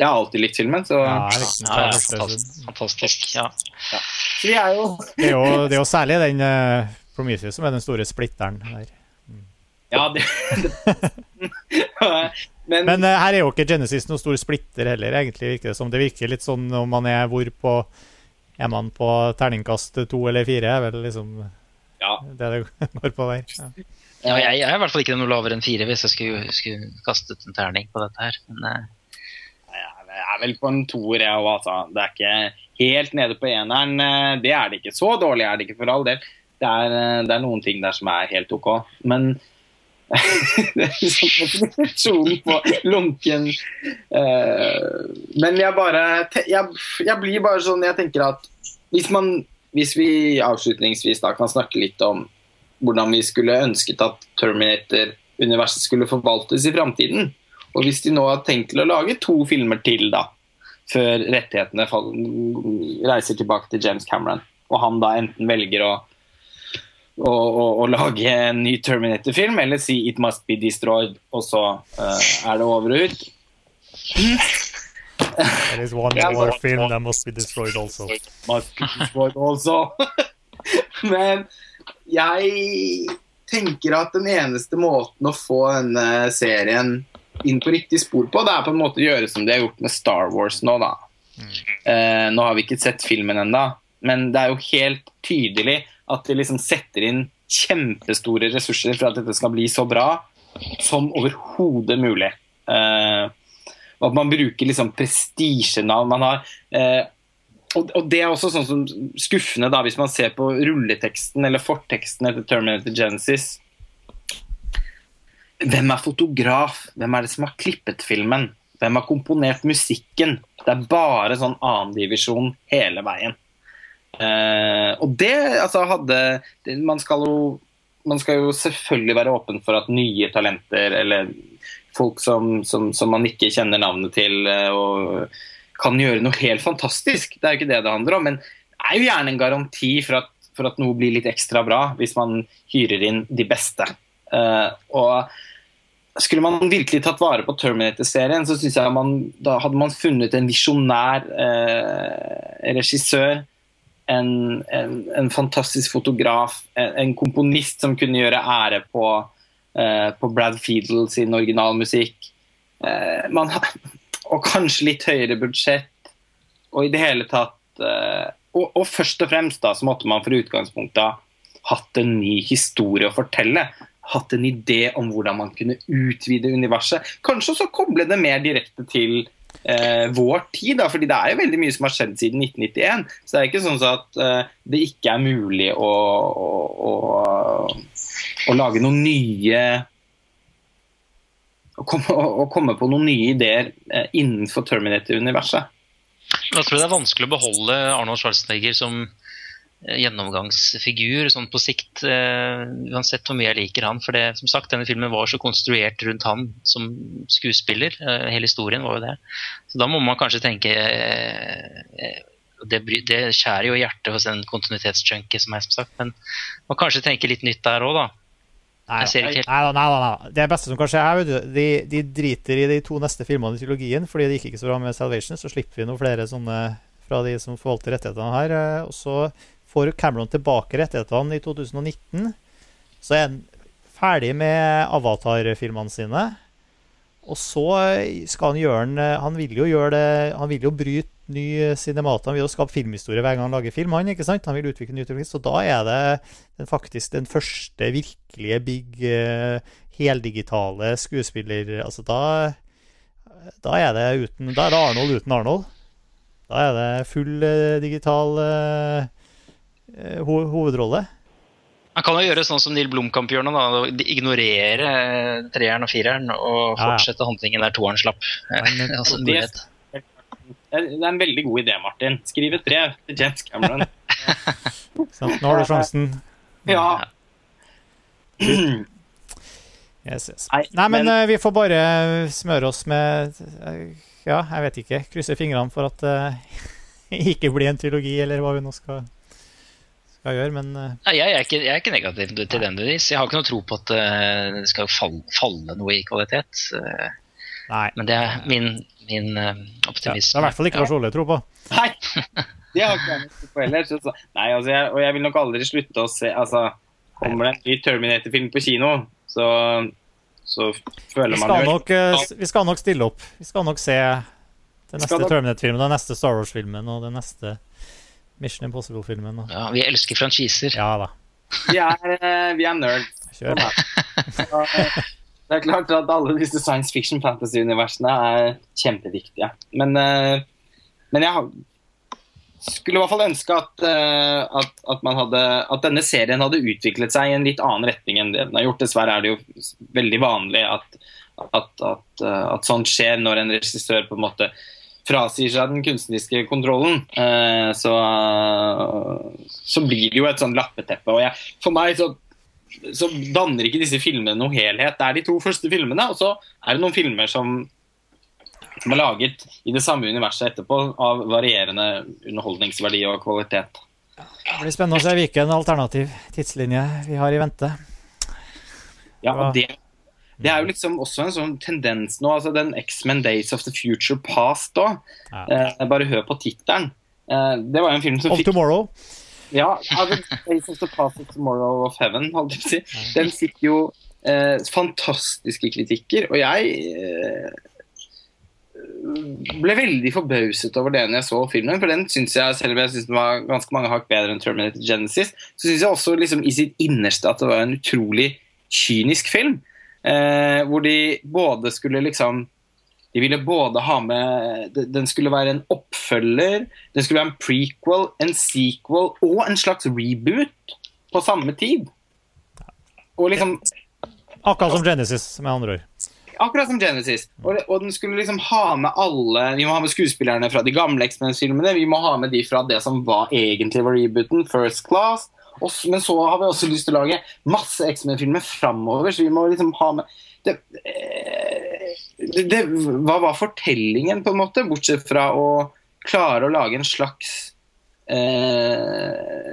Jeg har alltid likt filmen, så Ja, ja, fantastisk. fantastisk ja. ja. Så vi er jo Det er jo, det er jo særlig den uh, Prometheus som er den store splitteren her. Mm. Ja, det, det Men, Men uh, her er jo ikke Genesis noen stor splitter heller, egentlig. virker Det som Det virker litt sånn om man er hvor på Er man på terningkast to eller fire? er vel liksom ja. det det går på der. Ja. Ja, jeg, jeg, er i hvert fall ikke noe lavere enn fire hvis jeg skulle, skulle, kastet en terning på dette her. Men, uh... Jeg er vel på en toer, jeg òg, altså. Det er ikke helt nede på eneren. Eh, det er det ikke. Så dårlig er det ikke, for all del. Det er, det er noen ting der som er helt OK. Men er liksom definisjonen på lunken. Uh, men jeg bare jeg, jeg, blir bare sånn Jeg tenker at hvis man Hvis vi avslutningsvis da kan snakke litt om hvordan vi skulle ønsket at Terminator-universet skulle forvaltes i framtiden. Og hvis de nå har tenkt til å lage to filmer til, da, før rettighetene reiser tilbake til James Cameron, og han da enten velger å å, å, å, lage en ny Terminator-film, eller si 'It must be destroyed', og så uh, er det over og ut. There is one more film that must be destroyed also. Must be destroyed also. Men jeg tenker at den eneste måten å få denne serien inn på riktig spor på, det er på en måte å gjøre som de har gjort med Star Wars nå, da. Mm. Uh, nå har vi ikke sett filmen ennå, men det er jo helt tydelig at de liksom setter inn kjempestore ressurser for at dette skal bli så bra som overhodet mulig. Uh, og at man bruker liksom prestisjenavn man har. Uh, og, og, det er også sånn som skuffende da, hvis man ser på rulleteksten eller forteksten etter Terminator Genesis. Hvem er fotograf? Hvem er det som har klippet filmen? Hvem har komponert musikken? Det er bare sånn annendivisjon hele veien. Uh, og det altså hadde man skal, jo, man skal jo selvfølgelig være åpen for at nye talenter eller folk som, som, som man ikke kjenner navnet til, uh, og kan gjøre noe helt fantastisk. Det er jo ikke det det handler om. Men det er jo gjerne en garanti for at, for at noe blir litt ekstra bra hvis man hyrer inn de beste. Eh, og skulle man virkelig tatt vare på Terminator-serien, så synes jeg man, da hadde man funnet en visjonær regissør en, en, en fantastisk fotograf, en, en, komponist som kunne gjøre ære på, uh, på Brad Fiedel sin originalmusikk. Man, og kanskje litt høyere budsjett. Og i det hele tatt uh, og, og, først og fremst da, så måtte man for utgangspunktet hatt en ny historie å fortelle. Hatt en idé om hvordan man kunne utvide universet. Kanskje også koble det mer direkte til eh, vår tid. Da, fordi det er jo veldig mye som har skjedd siden 1991. Så det er ikke sånn at eh, det ikke er mulig å, å, å, å lage noen nye å komme, å komme, på noen nye ideer eh, innenfor Terminator-universet. Jeg tror det er vanskelig å beholde Arnold Schwarzenegger som gjennomgangsfigur sånn på sikt, uh, uansett hvor mye jeg liker han. For det, som sagt, denne filmen var så konstruert rundt han som skuespiller. Uh, hele historien var jo det. Så da må man kanskje tenke det, det, skjærer jo hjertet hos en kontinuitetsjunkie som meg, som sagt. Men man kanskje tenke litt nytt der òg, da. Nei, nei, nei, nei, Det beste som kan skje her, de, de, driter i de to neste filmene i trilogien fordi det gikk ikke så bra med Salvation. Så slipper vi noen flere sånne fra de som forvalter rettighetene her. Eh, og så får Cameron tilbake rettighetene i 2019. Så er han ferdig med Avatar-filmene sine. Og så skal han gjøre den Han vil jo gjøre det Han vil jo bryte ny cinemat. Han vil jo skape filmhistorie hver gang han lager film. Han ikke sant? Han vil utvikle ny utvikling. Så da er det den, faktisk den første virkelige big uh, heldigitale skuespiller Altså da da er det uten Da er det Arnold uten Arnold. Da er det full uh, digital uh, ho hovedrolle. Man kan jo gjøre sånn som Neil Blomkamp gjør nå. da, Ignorere treeren og fireren og fortsette ja, ja. handlingen der toeren slapp. altså, det, det er en veldig god idé, Martin. Skriv et brev til James Cameron. Nå har du sjansen. Ja. Yes, yes. Nei, Nei, men, men uh, vi får bare smøre oss med Ja, jeg vet ikke. Krysse fingrene for at det uh, ikke blir en trilogi, eller hva vi nå skal, skal gjøre, men Nei, jeg, er ikke, jeg, er ikke, negativ til den bevis. Jeg har ikke noe tro på at det skal falle, falle noe i kvalitet. Nei. Men det er min min optimisme. Ja, det er i hvert fall ikke Lars Ole tro på. Nei, det har ikke jeg noe på heller. Så, nei, altså, jeg, og jeg vil nok aldri slutte å se altså, Kommer det en ny Terminator-film på kino, så, så føler man jo nok, Vi skal nok stille opp. Vi skal nok se den neste Terminator-filmen, den neste Star Wars-filmen og den neste Mission Impossible-filmen. Ja, vi elsker franchiser. Ja da. Vi er, uh, vi er nerds. Kjør. Det er klart at alle disse science fiction fantasy-universene er kjempeviktige. Men, uh, men jeg skulle i hvert fall ønske at, at, at, hadde, at, denne serien hadde utviklet seg i en litt annen retning enn det den har gjort. Dessverre er det jo veldig vanlig at, at, sånt skjer når en regissør på en måte frasier seg den kunstneriske kontrollen. Uh, så, så, blir det jo et sånn lappeteppe. og jeg, For meg så så danner ikke disse filmene noen helhet. Det er de to første filmene, og så er det noen filmer som, som er laget i det samme universet etterpå, av varierende underholdningsverdi og kvalitet. Det blir spennende å se hvilken alternativ tidslinje vi har i vente. Ja, og det, det er jo liksom også en sånn tendens nå. altså Den X-Men Days of the Future Past òg. Ja. Eh, bare hør på tittelen. Eh, det var jo en film som of fikk Tomorrow. Ja, Days of the Past of Tomorrow of Heaven, holdt jeg på å si. Den fikk jo eh, fantastiske kritikker, og jeg eh, ble veldig forbauset over det når jeg så filmen. For den syns jeg, selv om jeg synes den var ganske mange hakk bedre enn Terminator Genesis, så syns jeg også liksom, i sitt innerste at det var en utrolig kynisk film. Eh, hvor de både skulle liksom de ville både ha med Den skulle være en oppfølger, den skulle være en prequel, en sequel og en slags reboot på samme tid. Og liksom Akkurat som Genesis, med andre ord. Akkurat som Genesis. Og, og, den skulle liksom ha med alle Vi må ha med skuespillerne fra de gamle X-Men-filmene. Vi må ha med de fra det som var egentlig var rebooten, First Class. Men så har vi også lyst til å lage masse X-Men-filmer framover, så vi må liksom ha med det, eh, det, det, Hva var fortellingen, på en måte, bortsett fra å klare å lage en slags eh,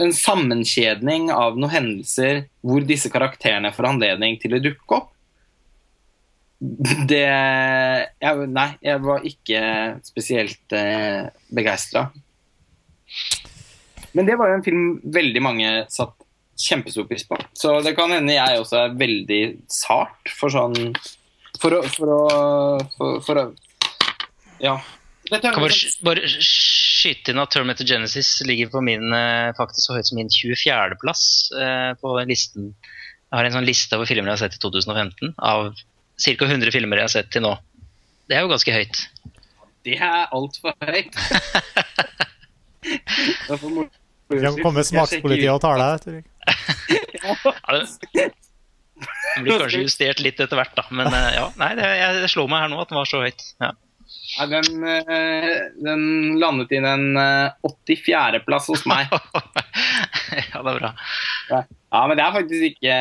En sammenkjedning av noen hendelser hvor disse karakterene får anledning til å dukke opp? Det jeg, Nei, jeg var ikke spesielt eh, begeistra. Men det var jo en film veldig mange satt kjempestor pris på. Så det kan hende jeg også er veldig sart for sånn For å, for å, for, for å Ja. Dette kan bare, bare skyte inn at Terminator Genesis ligger på min eh, faktisk så høyt som min 24.-plass eh, på listen. Jeg har en sånn liste over filmer jeg har sett i 2015, av ca. 100 filmer jeg har sett til nå. Det er jo ganske høyt. det er altfor høyt. det er mor- Kan kommer smakspolitiet og tar deg. tror Ja, det, det blir kanskje justert litt etter hvert, da. Men eh, ja, nei, det, jeg, slår meg her nå at den var så høyt. Ja. Ja, den, eh, den landet inn en eh, 84.-plass hos meg. ja, det er bra. Ja, men det er faktisk ikke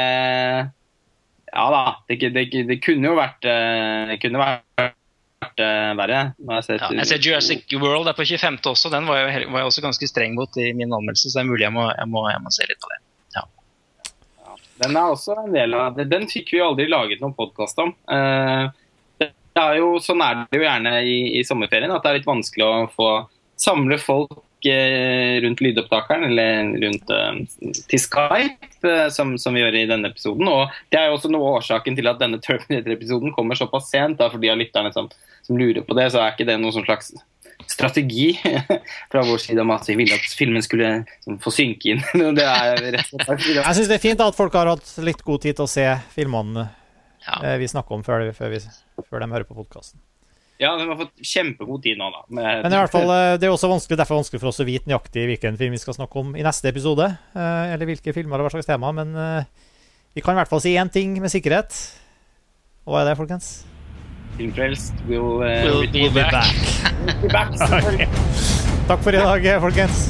Ja da, det, det, det kunne jo vært eh, Det kunne vært eh, verre. Nå jeg sett, Ja, jeg ser Jurassic World er på 25. også. Den var jeg, var jeg også ganske streng mot i min anmeldelse, så det er mulig jeg må, jeg må, jeg må se litt på det. Den er også en del av det. Den fikk vi aldri laget noen podkast om. Uh, det er jo, sånn er det jo gjerne i, i sommerferien, at det er litt vanskelig å få samle folk eh, rundt lydopptakeren eller rundt eh, til Skype, eh, som, som vi gjør i denne episoden. Og det er jo også noe av årsaken til at denne Terminator-episoden kommer såpass sent. Da, for de av lytterne som, som lurer på det, så er ikke det noen sånn slags strategi fra vår side om at vi ville at filmen skulle sånn, få synke inn. det er rett og slett Jeg syns det er fint at folk har hatt litt god tid til å se filmene Ja. vi snakker om, før, før, vi, før de hører på podkasten. Ja, de har fått kjempegod tid nå, da. Med, Men i hvert fall, eh, det er også vanskelig, derfor vanskelig for oss å vite nøyaktig hvilken film vi skal snakke om i neste episode. eh, Eller hvilke filmer og hva slags tema. Men eh, vi kan i hvert fall si én ting med sikkerhet. Og hva er det, folkens? Filmfrelst will, uh, We'll be We'll be back. back. be back. Takk for i dag, folkens.